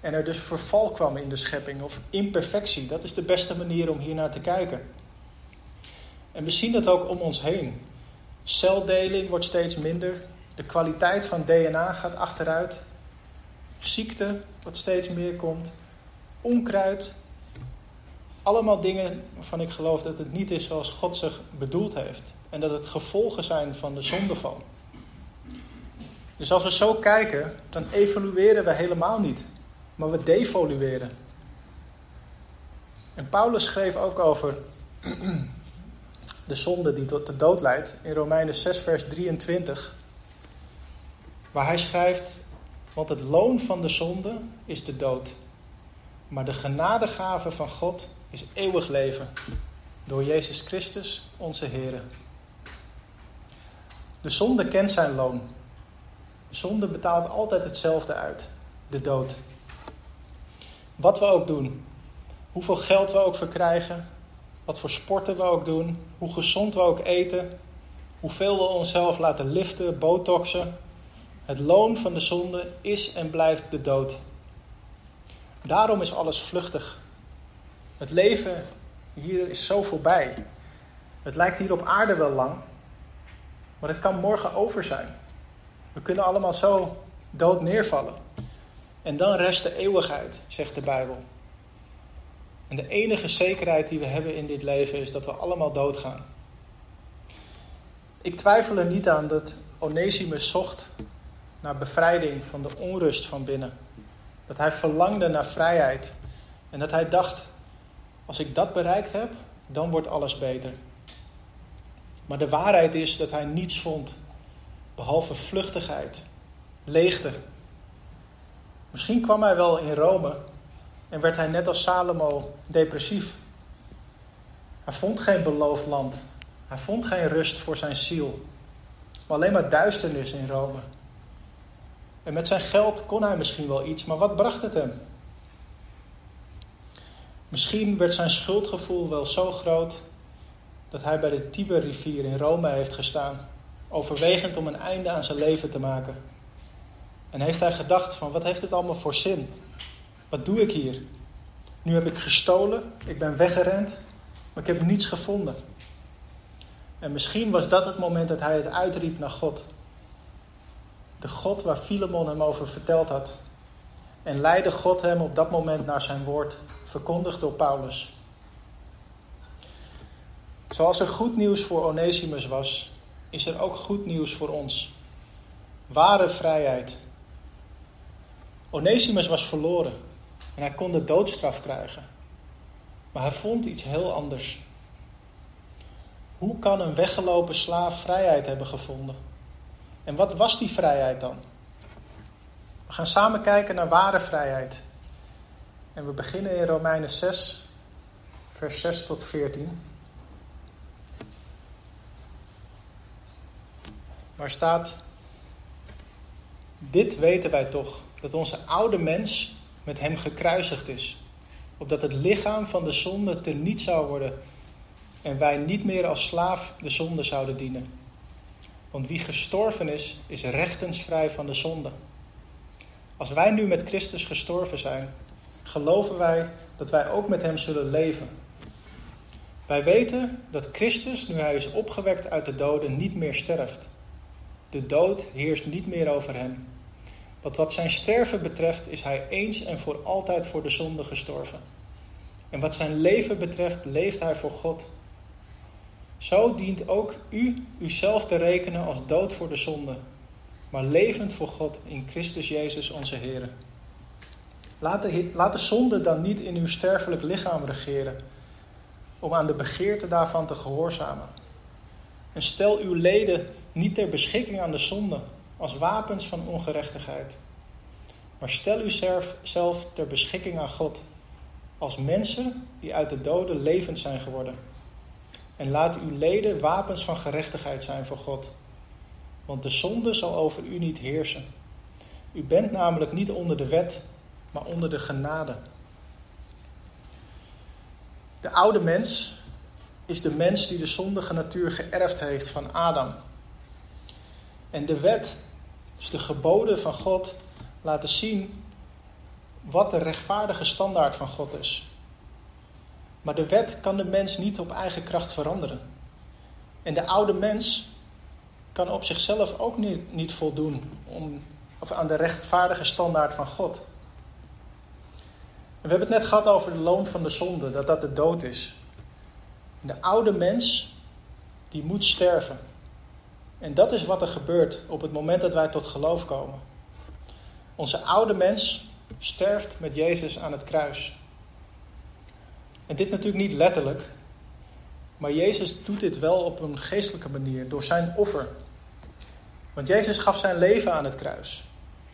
En er dus verval kwam in de schepping, of imperfectie. Dat is de beste manier om hier naar te kijken. En we zien dat ook om ons heen. Celdeling wordt steeds minder. De kwaliteit van DNA gaat achteruit. Ziekte, wat steeds meer komt. Onkruid. Allemaal dingen waarvan ik geloof dat het niet is zoals God zich bedoeld heeft. En dat het gevolgen zijn van de zondeval. Dus als we zo kijken, dan evolueren we helemaal niet maar we devolueren. En Paulus schreef ook over de zonde die tot de dood leidt in Romeinen 6, vers 23, waar hij schrijft: Want het loon van de zonde is de dood, maar de genadegave van God is eeuwig leven door Jezus Christus, onze Heer. De zonde kent zijn loon. De zonde betaalt altijd hetzelfde uit: de dood. Wat we ook doen, hoeveel geld we ook verkrijgen, wat voor sporten we ook doen, hoe gezond we ook eten, hoeveel we onszelf laten liften, botoxen. Het loon van de zonde is en blijft de dood. Daarom is alles vluchtig. Het leven hier is zo voorbij. Het lijkt hier op aarde wel lang, maar het kan morgen over zijn. We kunnen allemaal zo dood neervallen. En dan rest de eeuwigheid, zegt de Bijbel. En de enige zekerheid die we hebben in dit leven is dat we allemaal doodgaan. Ik twijfel er niet aan dat Onesimus zocht naar bevrijding van de onrust van binnen. Dat hij verlangde naar vrijheid. En dat hij dacht, als ik dat bereikt heb, dan wordt alles beter. Maar de waarheid is dat hij niets vond, behalve vluchtigheid, leegte Misschien kwam hij wel in Rome en werd hij net als Salomo depressief. Hij vond geen beloofd land. Hij vond geen rust voor zijn ziel. Alleen maar duisternis in Rome. En met zijn geld kon hij misschien wel iets, maar wat bracht het hem? Misschien werd zijn schuldgevoel wel zo groot dat hij bij de Tiberrivier in Rome heeft gestaan, overwegend om een einde aan zijn leven te maken. En heeft hij gedacht van wat heeft het allemaal voor zin? Wat doe ik hier? Nu heb ik gestolen, ik ben weggerend, maar ik heb niets gevonden. En misschien was dat het moment dat hij het uitriep naar God. De God waar Filemon hem over verteld had. En leidde God hem op dat moment naar zijn woord, verkondigd door Paulus. Zoals er goed nieuws voor Onesimus was, is er ook goed nieuws voor ons. Ware vrijheid Onesimus was verloren en hij kon de doodstraf krijgen. Maar hij vond iets heel anders. Hoe kan een weggelopen slaaf vrijheid hebben gevonden? En wat was die vrijheid dan? We gaan samen kijken naar ware vrijheid. En we beginnen in Romeinen 6, vers 6 tot 14. Waar staat: Dit weten wij toch, dat onze oude mens met hem gekruisigd is, opdat het lichaam van de zonde te niet zou worden en wij niet meer als slaaf de zonde zouden dienen. Want wie gestorven is, is rechtensvrij van de zonde. Als wij nu met Christus gestorven zijn, geloven wij dat wij ook met Hem zullen leven. Wij weten dat Christus, nu Hij is opgewekt uit de doden, niet meer sterft. De dood heerst niet meer over Hem. Want wat zijn sterven betreft, is Hij eens en voor altijd voor de zonde gestorven. En wat zijn leven betreft, leeft Hij voor God. Zo dient ook u uzelf te rekenen als dood voor de zonde, maar levend voor God in Christus Jezus onze Heer. Laat de, laat de zonde dan niet in uw sterfelijk lichaam regeren, om aan de begeerte daarvan te gehoorzamen. En stel uw leden niet ter beschikking aan de zonde als wapens van ongerechtigheid, maar stel uzelf ter beschikking aan God als mensen die uit de doden levend zijn geworden. En laat uw leden wapens van gerechtigheid zijn voor God. Want de zonde zal over u niet heersen. U bent namelijk niet onder de wet, maar onder de genade. De oude mens is de mens die de zondige natuur geërfd heeft van Adam. En de wet, dus de geboden van God, laten zien wat de rechtvaardige standaard van God is. Maar de wet kan de mens niet op eigen kracht veranderen. En de oude mens kan op zichzelf ook niet, voldoen om, of aan de rechtvaardige standaard van God. En we hebben het net gehad over de loon van de zonde, dat dat de dood is. De oude mens, die moet sterven. En dat is wat er gebeurt op het moment dat wij tot geloof komen. Onze oude mens sterft met Jezus aan het kruis. En dit natuurlijk niet letterlijk, maar Jezus doet dit wel op een geestelijke manier, door zijn offer. Want Jezus gaf zijn leven aan het kruis.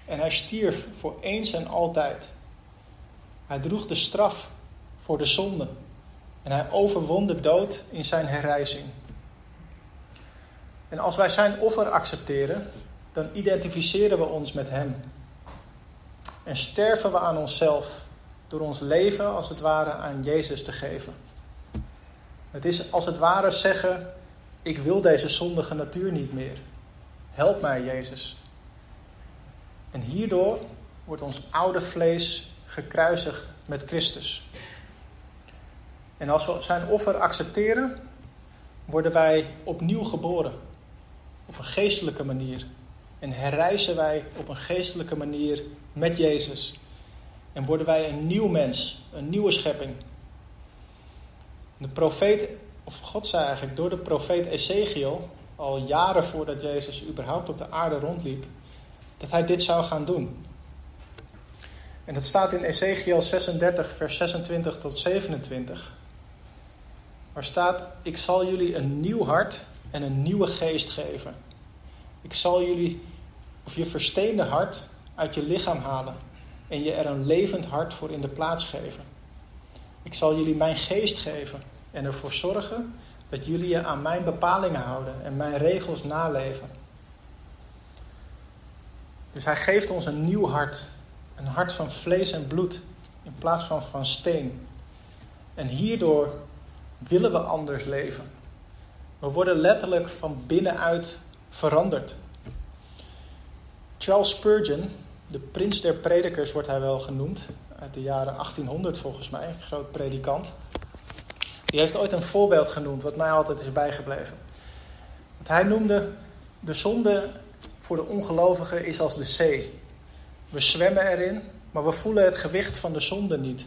En hij stierf voor eens en altijd. Hij droeg de straf voor de zonde. En hij overwon de dood in zijn herrijzing. En als wij zijn offer accepteren, dan identificeren we ons met hem. En sterven we aan onszelf door ons leven als het ware aan Jezus te geven. Het is als het ware zeggen: Ik wil deze zondige natuur niet meer. Help mij, Jezus. En hierdoor wordt ons oude vlees gekruisigd met Christus. En als we zijn offer accepteren, worden wij opnieuw geboren. Op een geestelijke manier. En herreizen wij op een geestelijke manier met Jezus. En worden wij een nieuw mens, een nieuwe schepping. De profeet, of God zei eigenlijk door de profeet Ezekiel, al jaren voordat Jezus überhaupt op de aarde rondliep, dat hij dit zou gaan doen. En dat staat in Ezekiel 36, vers 26 tot 27. Waar staat: Ik zal jullie een nieuw hart en een nieuwe geest geven. Ik zal jullie, of je versteende hart, uit je lichaam halen en je er een levend hart voor in de plaats geven. Ik zal jullie mijn geest geven en ervoor zorgen dat jullie je aan mijn bepalingen houden en mijn regels naleven. Dus hij geeft ons een nieuw hart, een hart van vlees en bloed in plaats van van steen. En hierdoor willen we anders leven. We worden letterlijk van binnenuit veranderd. Charles Spurgeon, de prins der predikers wordt hij wel genoemd, uit de jaren 1800 volgens mij, een groot predikant. Die heeft ooit een voorbeeld genoemd, wat mij altijd is bijgebleven. Want hij noemde de zonde voor de ongelovigen is als de zee. We zwemmen erin, maar we voelen het gewicht van de zonde niet.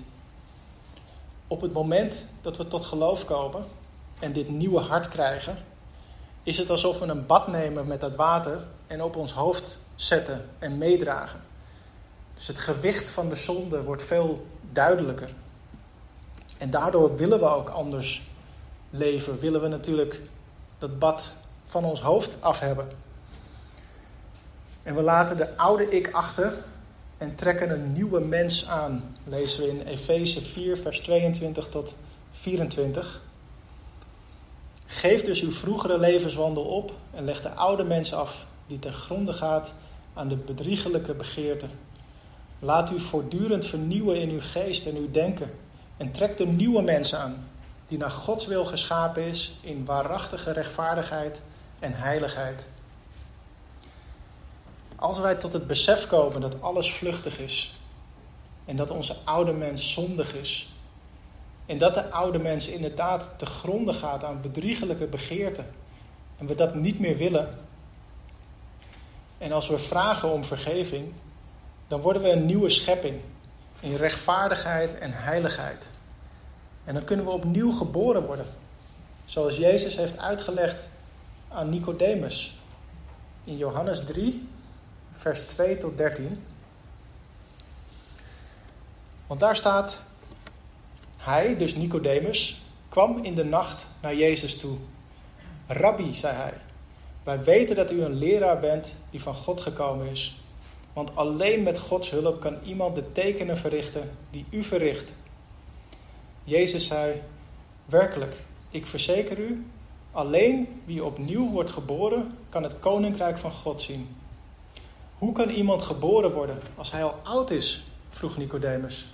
Op het moment dat we tot geloof komen en dit nieuwe hart krijgen, is het alsof we een bad nemen met dat water en op ons hoofd zetten en meedragen. Dus het gewicht van de zonde wordt veel duidelijker. En daardoor willen we ook anders leven. Willen we natuurlijk dat bad van ons hoofd af hebben. En we laten de oude ik achter en trekken een nieuwe mens aan. Lezen we in Efeze 4, vers 22 tot 24. Geef dus uw vroegere levenswandel op en leg de oude mens af, die ten gronde gaat aan de bedriegelijke begeerte. Laat u voortdurend vernieuwen in uw geest en uw denken. En trek de nieuwe mens aan, die naar Gods wil geschapen is in waarachtige rechtvaardigheid en heiligheid. Als wij tot het besef komen dat alles vluchtig is en dat onze oude mens zondig is en dat de oude mens inderdaad te gronden gaat aan bedriegelijke begeerten en we dat niet meer willen, en als we vragen om vergeving, dan worden we een nieuwe schepping in rechtvaardigheid en heiligheid. En dan kunnen we opnieuw geboren worden, zoals Jezus heeft uitgelegd aan Nicodemus in Johannes 3, vers 2 tot 13. Want daar staat: Hij, dus Nicodemus, kwam in de nacht naar Jezus toe. Rabbi, zei hij, wij weten dat u een leraar bent die van God gekomen is. Want alleen met Gods hulp kan iemand de tekenen verrichten die u verricht. Jezus zei: Werkelijk, ik verzeker u, alleen wie opnieuw wordt geboren, kan het koninkrijk van God zien. Hoe kan iemand geboren worden als hij al oud is? vroeg Nicodemus.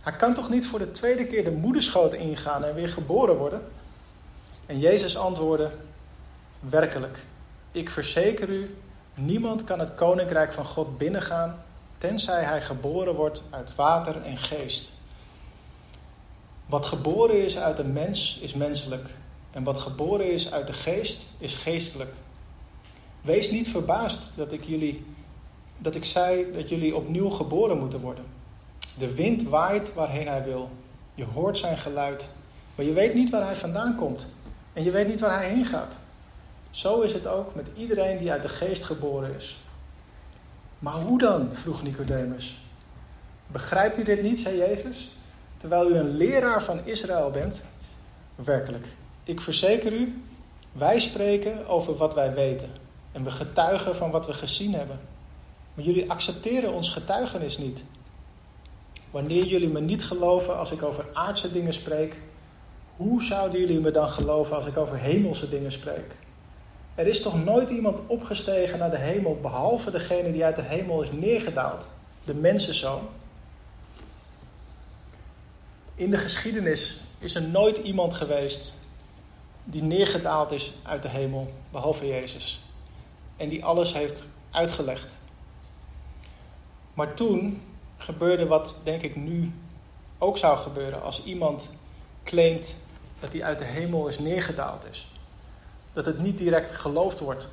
Hij kan toch niet voor de tweede keer de moederschoot ingaan en weer geboren worden? En Jezus antwoordde: Werkelijk, ik verzeker u, niemand kan het koninkrijk van God binnengaan, tenzij hij geboren wordt uit water en geest. Wat geboren is uit een mens is menselijk, en wat geboren is uit de geest is geestelijk. Wees niet verbaasd dat ik, jullie, dat ik zei dat jullie opnieuw geboren moeten worden. De wind waait waarheen hij wil. Je hoort zijn geluid, maar je weet niet waar hij vandaan komt. En je weet niet waar hij heen gaat. Zo is het ook met iedereen die uit de geest geboren is. Maar hoe dan? vroeg Nicodemus. Begrijpt u dit niet, zei Jezus, terwijl u een leraar van Israël bent? Werkelijk, ik verzeker u, wij spreken over wat wij weten en we getuigen van wat we gezien hebben. Maar jullie accepteren ons getuigenis niet. Wanneer jullie me niet geloven als ik over aardse dingen spreek, hoe zouden jullie me dan geloven als ik over hemelse dingen spreek? Er is toch nooit iemand opgestegen naar de hemel, behalve degene die uit de hemel is neergedaald, de mensenzoon. In de geschiedenis is er nooit iemand geweest die neergedaald is uit de hemel, behalve Jezus. En die alles heeft uitgelegd. Maar toen gebeurde wat denk ik nu ook zou gebeuren als iemand claimt dat hij uit de hemel is neergedaald is dat het niet direct geloofd wordt.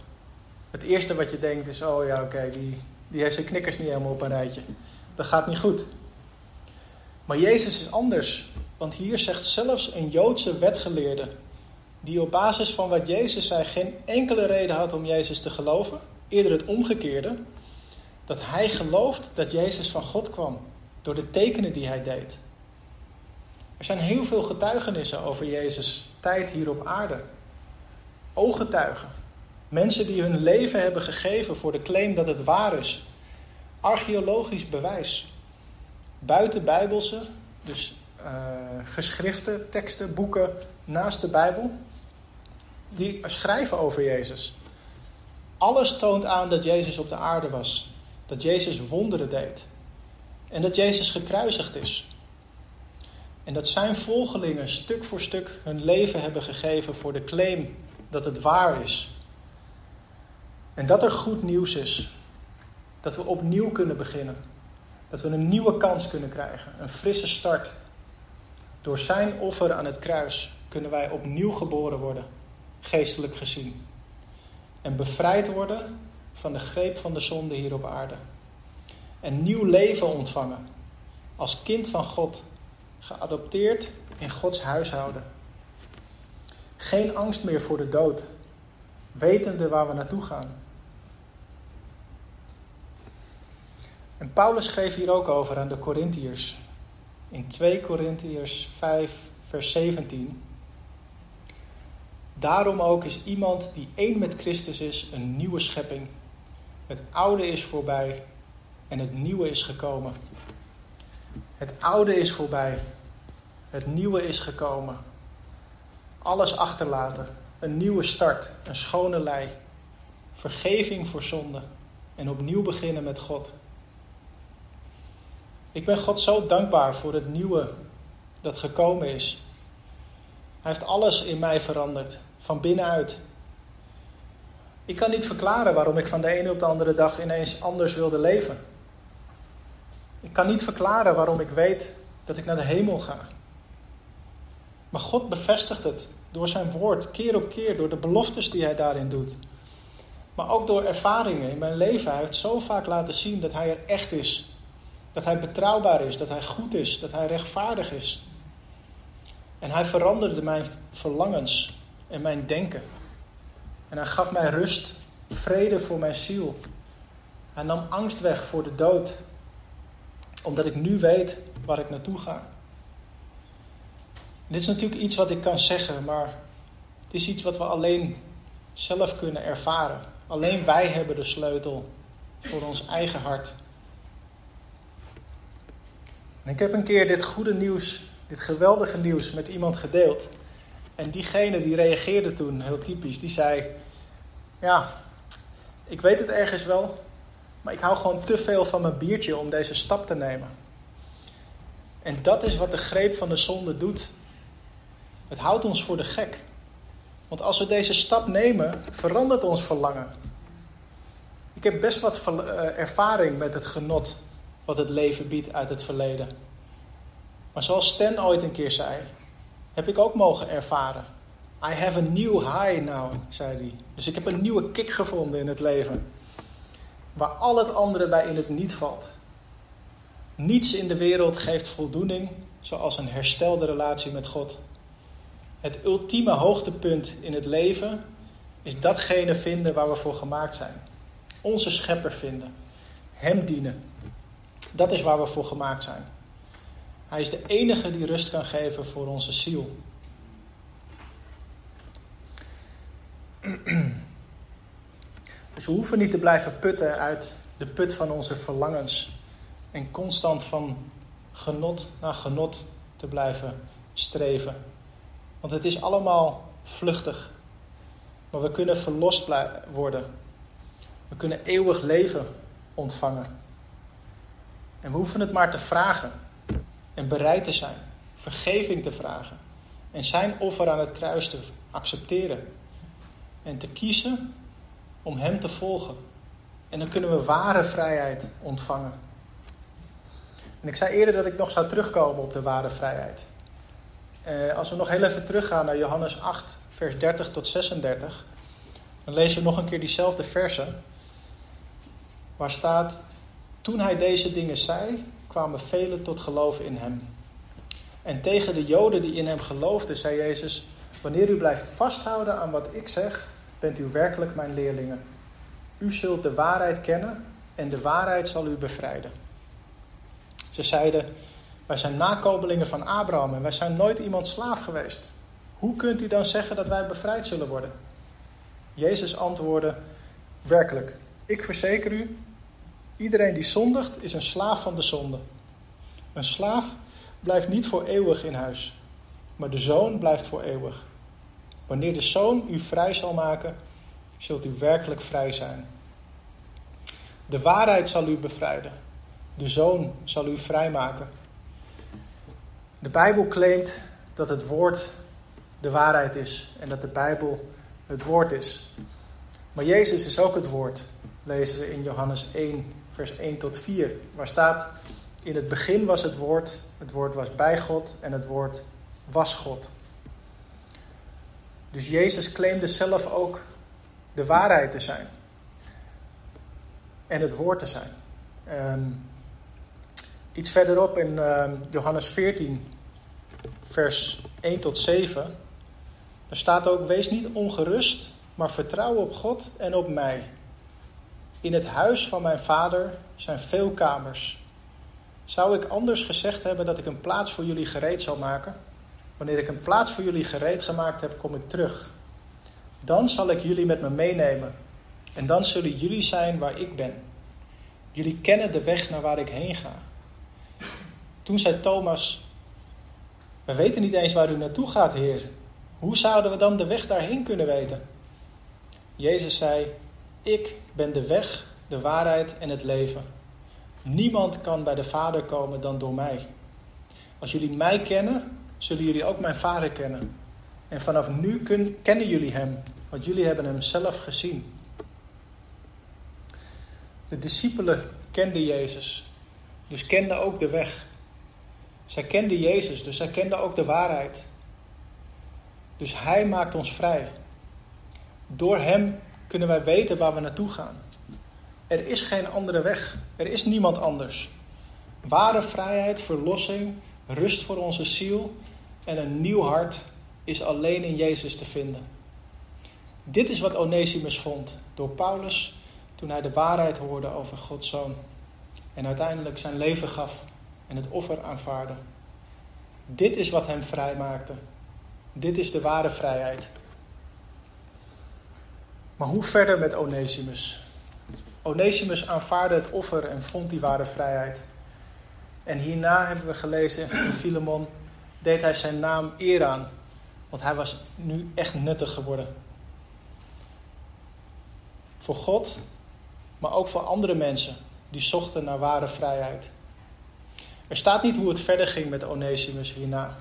Het eerste wat je denkt is: oh ja, oké, die, die heeft zijn knikkers niet helemaal op een rijtje. Dat gaat niet goed. Maar Jezus is anders, want hier zegt zelfs een Joodse wetgeleerde, die op basis van wat Jezus zei geen enkele reden had om Jezus te geloven, eerder het omgekeerde, dat hij gelooft dat Jezus van God kwam door de tekenen die hij deed. Er zijn heel veel getuigenissen over Jezus' tijd hier op aarde ooggetuigen. Mensen die hun leven hebben gegeven voor de claim dat het waar is. Archeologisch bewijs. Buiten Bijbelse, dus uh, geschriften, teksten, boeken naast de Bijbel, die schrijven over Jezus. Alles toont aan dat Jezus op de aarde was. Dat Jezus wonderen deed. En dat Jezus gekruisigd is. En dat zijn volgelingen stuk voor stuk hun leven hebben gegeven voor de claim dat het waar is. En dat er goed nieuws is. Dat we opnieuw kunnen beginnen. Dat we een nieuwe kans kunnen krijgen. Een frisse start. Door zijn offer aan het kruis kunnen wij opnieuw geboren worden, geestelijk gezien. En bevrijd worden van de greep van de zonde hier op aarde. En nieuw leven ontvangen. Als kind van God, geadopteerd in Gods huishouden. Geen angst meer voor de dood, wetende waar we naartoe gaan. En Paulus schreef hier ook over aan de Corinthiërs. in 2 Korintiërs 5, vers 17. Daarom ook is iemand die één met Christus is een nieuwe schepping. Het oude is voorbij en het nieuwe is gekomen. Het oude is voorbij, het nieuwe is gekomen. Alles achterlaten, een nieuwe start, een schone lei, vergeving voor zonde en opnieuw beginnen met God. Ik ben God zo dankbaar voor het nieuwe dat gekomen is. Hij heeft alles in mij veranderd, van binnenuit. Ik kan niet verklaren waarom ik van de ene op de andere dag ineens anders wilde leven. Ik kan niet verklaren waarom ik weet dat ik naar de hemel ga. Maar God bevestigt het door zijn woord, keer op keer, door de beloftes die hij daarin doet. Maar ook door ervaringen in mijn leven. Hij heeft zo vaak laten zien dat hij er echt is. Dat hij betrouwbaar is, dat hij goed is, dat hij rechtvaardig is. En hij veranderde mijn verlangens en mijn denken. En hij gaf mij rust, vrede voor mijn ziel. Hij nam angst weg voor de dood, omdat ik nu weet waar ik naartoe ga. dit is natuurlijk iets wat ik kan zeggen, maar het is iets wat we alleen zelf kunnen ervaren. Alleen wij hebben de sleutel voor ons eigen hart. En ik heb een keer dit goede nieuws, dit geweldige nieuws met iemand gedeeld. En diegene die reageerde toen, heel typisch, die zei: Ja, ik weet het ergens wel, maar ik hou gewoon te veel van mijn biertje om deze stap te nemen. En dat is wat de greep van de zonde doet. Het houdt ons voor de gek. Want als we deze stap nemen, verandert ons verlangen. Ik heb best wat eh, ervaring met het genot wat het leven biedt uit het verleden. Maar zoals Stan ooit een keer zei, heb ik ook mogen ervaren. I have a new high now, zei hij. Dus ik heb een nieuwe kick gevonden in het leven. Waar al het andere bij in het niet valt. Niets in de wereld geeft voldoening zoals een herstelde relatie met God. Het ultieme hoogtepunt in het leven is datgene vinden waar we voor gemaakt zijn. Onze schepper vinden. Hem dienen. Dat is waar we voor gemaakt zijn. Hij is de enige die rust kan geven voor onze ziel. Dus we hoeven niet te blijven putten uit de put van onze verlangens en constant van genot naar genot te blijven streven. Want het is allemaal vluchtig. Maar we kunnen verlost worden. We kunnen eeuwig leven ontvangen. En we hoeven het maar te vragen en bereid te zijn, vergeving te vragen en zijn offer aan het kruis te accepteren en te kiezen om Hem te volgen. En dan kunnen we ware vrijheid ontvangen. En ik zei eerder dat ik nog zou terugkomen op de ware vrijheid. Eh, als we nog heel even teruggaan naar Johannes 8, vers 30 tot 36, dan lezen we nog een keer diezelfde versen. Waar staat: Toen hij deze dingen zei, kwamen velen tot geloof in hem. En tegen de Joden die in hem geloofden, zei Jezus: Wanneer u blijft vasthouden aan wat ik zeg, bent u werkelijk mijn leerlingen. U zult de waarheid kennen en de waarheid zal u bevrijden. Ze zeiden: Wij zijn nakomelingen van Abraham en wij zijn nooit iemand slaaf geweest. Hoe kunt u dan zeggen dat wij bevrijd zullen worden? Jezus antwoordde: Werkelijk, ik verzeker u, Iedereen die zondigt is een slaaf van de zonde. Een slaaf blijft niet voor eeuwig in huis, maar de zoon blijft voor eeuwig. Wanneer de zoon u vrij zal maken, zult u werkelijk vrij zijn. De waarheid zal u bevrijden. De zoon zal u vrijmaken. De Bijbel claimt dat het woord de waarheid is en dat de Bijbel het woord is. Maar Jezus is ook het woord, lezen we in Johannes 1, vers 1 tot 4, waar staat: In het begin was het woord, het woord was bij God en het woord was God. Dus Jezus claimde zelf ook de waarheid te zijn en het woord te zijn. Um, iets verderop in uh, Johannes 14, vers 1 tot 7, daar staat ook: Wees niet ongerust, maar vertrouw op God en op mij. In het huis van mijn vader zijn veel kamers. Zou ik anders gezegd hebben dat ik een plaats voor jullie gereed zal maken? Wanneer ik een plaats voor jullie gereed gemaakt heb, kom ik terug. Dan zal ik jullie met me meenemen. En dan zullen jullie zijn waar ik ben. Jullie kennen de weg naar waar ik heen ga. Toen zei Thomas: We weten niet eens waar u naartoe gaat, Heer. Hoe zouden we dan de weg daarheen kunnen weten? Jezus zei: Ik ben de weg, de waarheid en het leven. Niemand kan bij de Vader komen dan door mij. Als jullie mij kennen, zullen jullie ook mijn Vader kennen. En vanaf nu kennen jullie Hem, want jullie hebben Hem zelf gezien. De discipelen kenden Jezus, dus kenden ook de weg. Zij kenden Jezus, dus zij kenden ook de waarheid. Dus Hij maakt ons vrij. Door Hem kunnen wij weten waar we naartoe gaan. Er is geen andere weg. Er is niemand anders. Ware vrijheid, verlossing, rust voor onze ziel en een nieuw hart is alleen in Jezus te vinden. Dit is wat Onesimus vond door Paulus toen hij de waarheid hoorde over Gods zoon en uiteindelijk zijn leven gaf en het offer aanvaarde. Dit is wat hem vrij maakte. Dit is de ware vrijheid. Maar hoe verder met Onesimus? Onesimus aanvaarde het offer en vond die ware vrijheid. En hierna hebben we gelezen in Filemon, deed hij zijn naam eer aan. Want hij was nu echt nuttig geworden. Voor God, maar ook voor andere mensen die zochten naar ware vrijheid. Er staat niet hoe het verder ging met Onesimus hierna,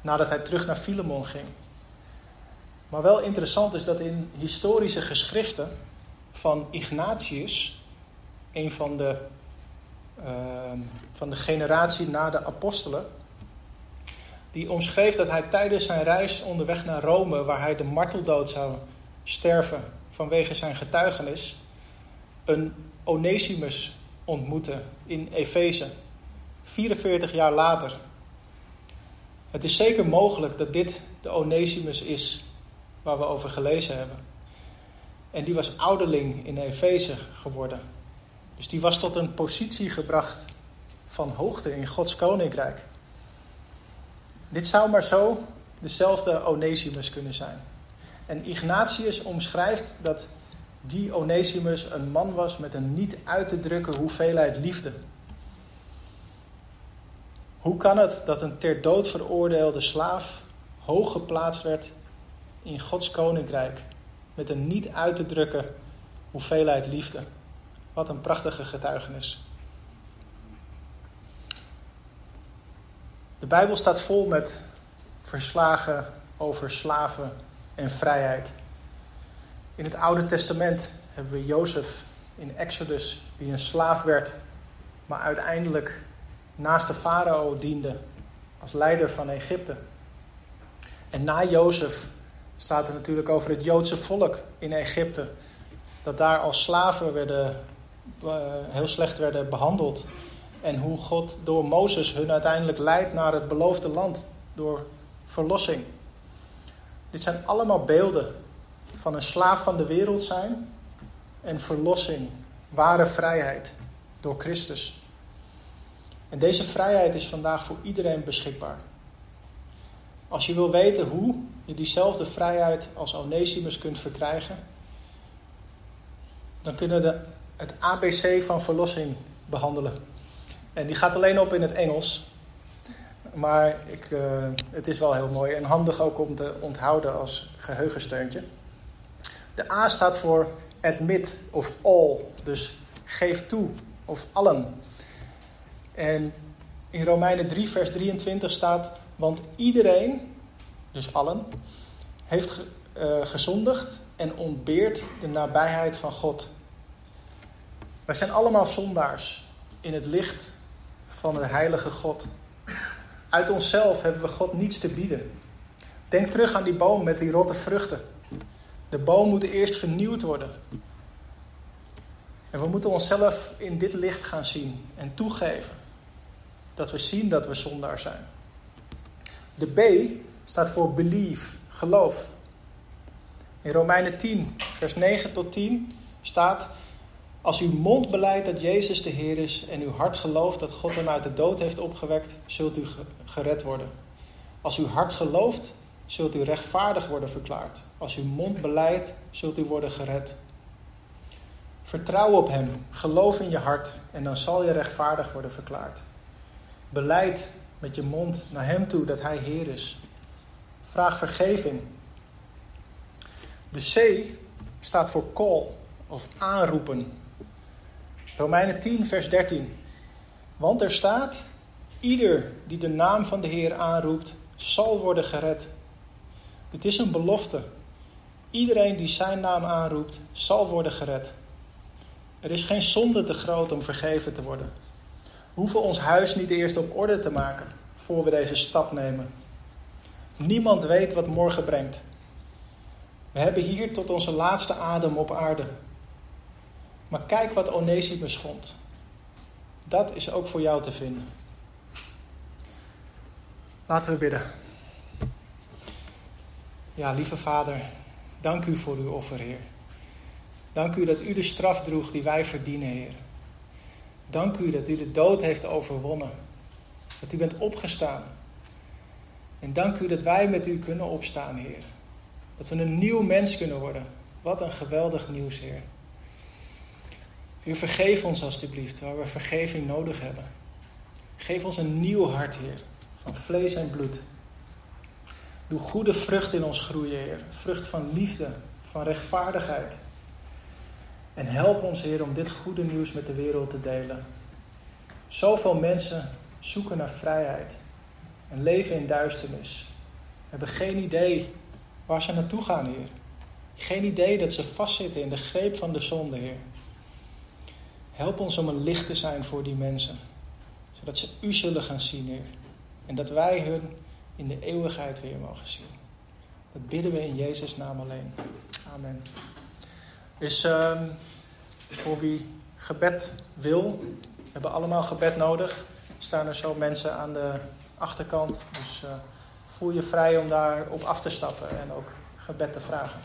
nadat hij terug naar Filemon ging. Maar wel interessant is dat in historische geschriften van Ignatius, een van de, uh, van de generatie na de apostelen, die omschreef dat hij tijdens zijn reis onderweg naar Rome, waar hij de marteldood zou sterven vanwege zijn getuigenis, een Onesimus ontmoette in Efeze, 44 jaar later. Het is zeker mogelijk dat dit de Onesimus is waar we over gelezen hebben. En die was ouderling in Efeze geworden. Dus die was tot een positie gebracht van hoogte in Gods koninkrijk. Dit zou maar zo dezelfde Onesimus kunnen zijn. En Ignatius omschrijft dat die Onesimus een man was met een niet uit te drukken hoeveelheid liefde. Hoe kan het dat een ter dood veroordeelde slaaf hoog geplaatst werd in Gods koninkrijk met een niet uit te drukken hoeveelheid liefde? Wat een prachtige getuigenis. De Bijbel staat vol met verslagen over slaven en vrijheid. In het Oude Testament hebben we Jozef in Exodus, die een slaaf werd, maar uiteindelijk naast de farao diende als leider van Egypte. En na Jozef staat er natuurlijk over het Joodse volk in Egypte, dat daar als slaven werden, uh, heel slecht werden behandeld. En hoe God door Mozes hun uiteindelijk leidt naar het beloofde land door verlossing. Dit zijn allemaal beelden van een slaaf van de wereld zijn en verlossing, ware vrijheid door Christus. En deze vrijheid is vandaag voor iedereen beschikbaar. Als je wil weten hoe je diezelfde vrijheid als Onesimus kunt verkrijgen, dan kunnen we het ABC van verlossing behandelen. En die gaat alleen op in het Engels. Maar ik, uh, het is wel heel mooi en handig ook om te onthouden als geheugensteuntje. De A staat voor admit of all, dus geef toe of allen. En in Romeinen 3, vers 23 staat: Want iedereen, dus allen, heeft uh, gezondigd en ontbeert de nabijheid van God. Wij zijn allemaal zondaars in het licht van de heilige God. Uit onszelf hebben we God niets te bieden. Denk terug aan die boom met die rotte vruchten. De boom moet eerst vernieuwd worden. En we moeten onszelf in dit licht gaan zien en toegeven dat we zien dat we zondaar zijn. De B staat voor believe, geloof. In Romeinen 10, vers 9 tot 10 staat: Als uw mond beleidt dat Jezus de Heer is en uw hart gelooft dat God hem uit de dood heeft opgewekt, zult u gered worden. Als uw hart gelooft, zult u rechtvaardig worden verklaard. Als uw mond beleidt, zult u worden gered. Vertrouw op Hem, geloof in je hart en dan zal je rechtvaardig worden verklaard. Beleid met je mond naar Hem toe dat Hij Heer is. Vraag vergeving. De C staat voor call of aanroepen. Romeinen 10, vers 13. Want er staat: Ieder die de naam van de Heer aanroept, zal worden gered. Het is een belofte. Iedereen die zijn naam aanroept, zal worden gered. Er is geen zonde te groot om vergeven te worden. Hoeven ons huis niet eerst op orde te maken voor we deze stap nemen. Niemand weet wat morgen brengt. We hebben hier tot onze laatste adem op aarde. Maar kijk wat Onesimus vond. Dat is ook voor jou te vinden. Laten we bidden. Ja, lieve Vader, dank u voor uw offer, Heer. Dank u dat u de straf droeg die wij verdienen, Heer. Dank u dat u de dood heeft overwonnen. Dat u bent opgestaan. En dank u dat wij met u kunnen opstaan, Heer. Dat we een nieuw mens kunnen worden. Wat een geweldig nieuws, Heer. U vergeef ons alstublieft waar we vergeving nodig hebben. Geef ons een nieuw hart, Heer, van vlees en bloed. Doe goede vrucht in ons groeien, Heer. Vrucht van liefde, van rechtvaardigheid. En help ons, Heer, om dit goede nieuws met de wereld te delen. Zoveel mensen zoeken naar vrijheid en leven in duisternis. Hebben geen idee waar ze naartoe gaan, Heer. Geen idee dat ze vastzitten in de greep van de zonde, Heer. Help ons om een licht te zijn voor die mensen, zodat ze U zullen gaan zien, Heer. En dat wij hun in de eeuwigheid weer mogen zien. Dat bidden we in Jezus' naam alleen. Amen. Dus uh, voor wie gebed wil, we hebben allemaal gebed nodig. Staan er zo mensen aan de achterkant. Dus uh, voel je vrij om daar op af te stappen en ook gebed te vragen.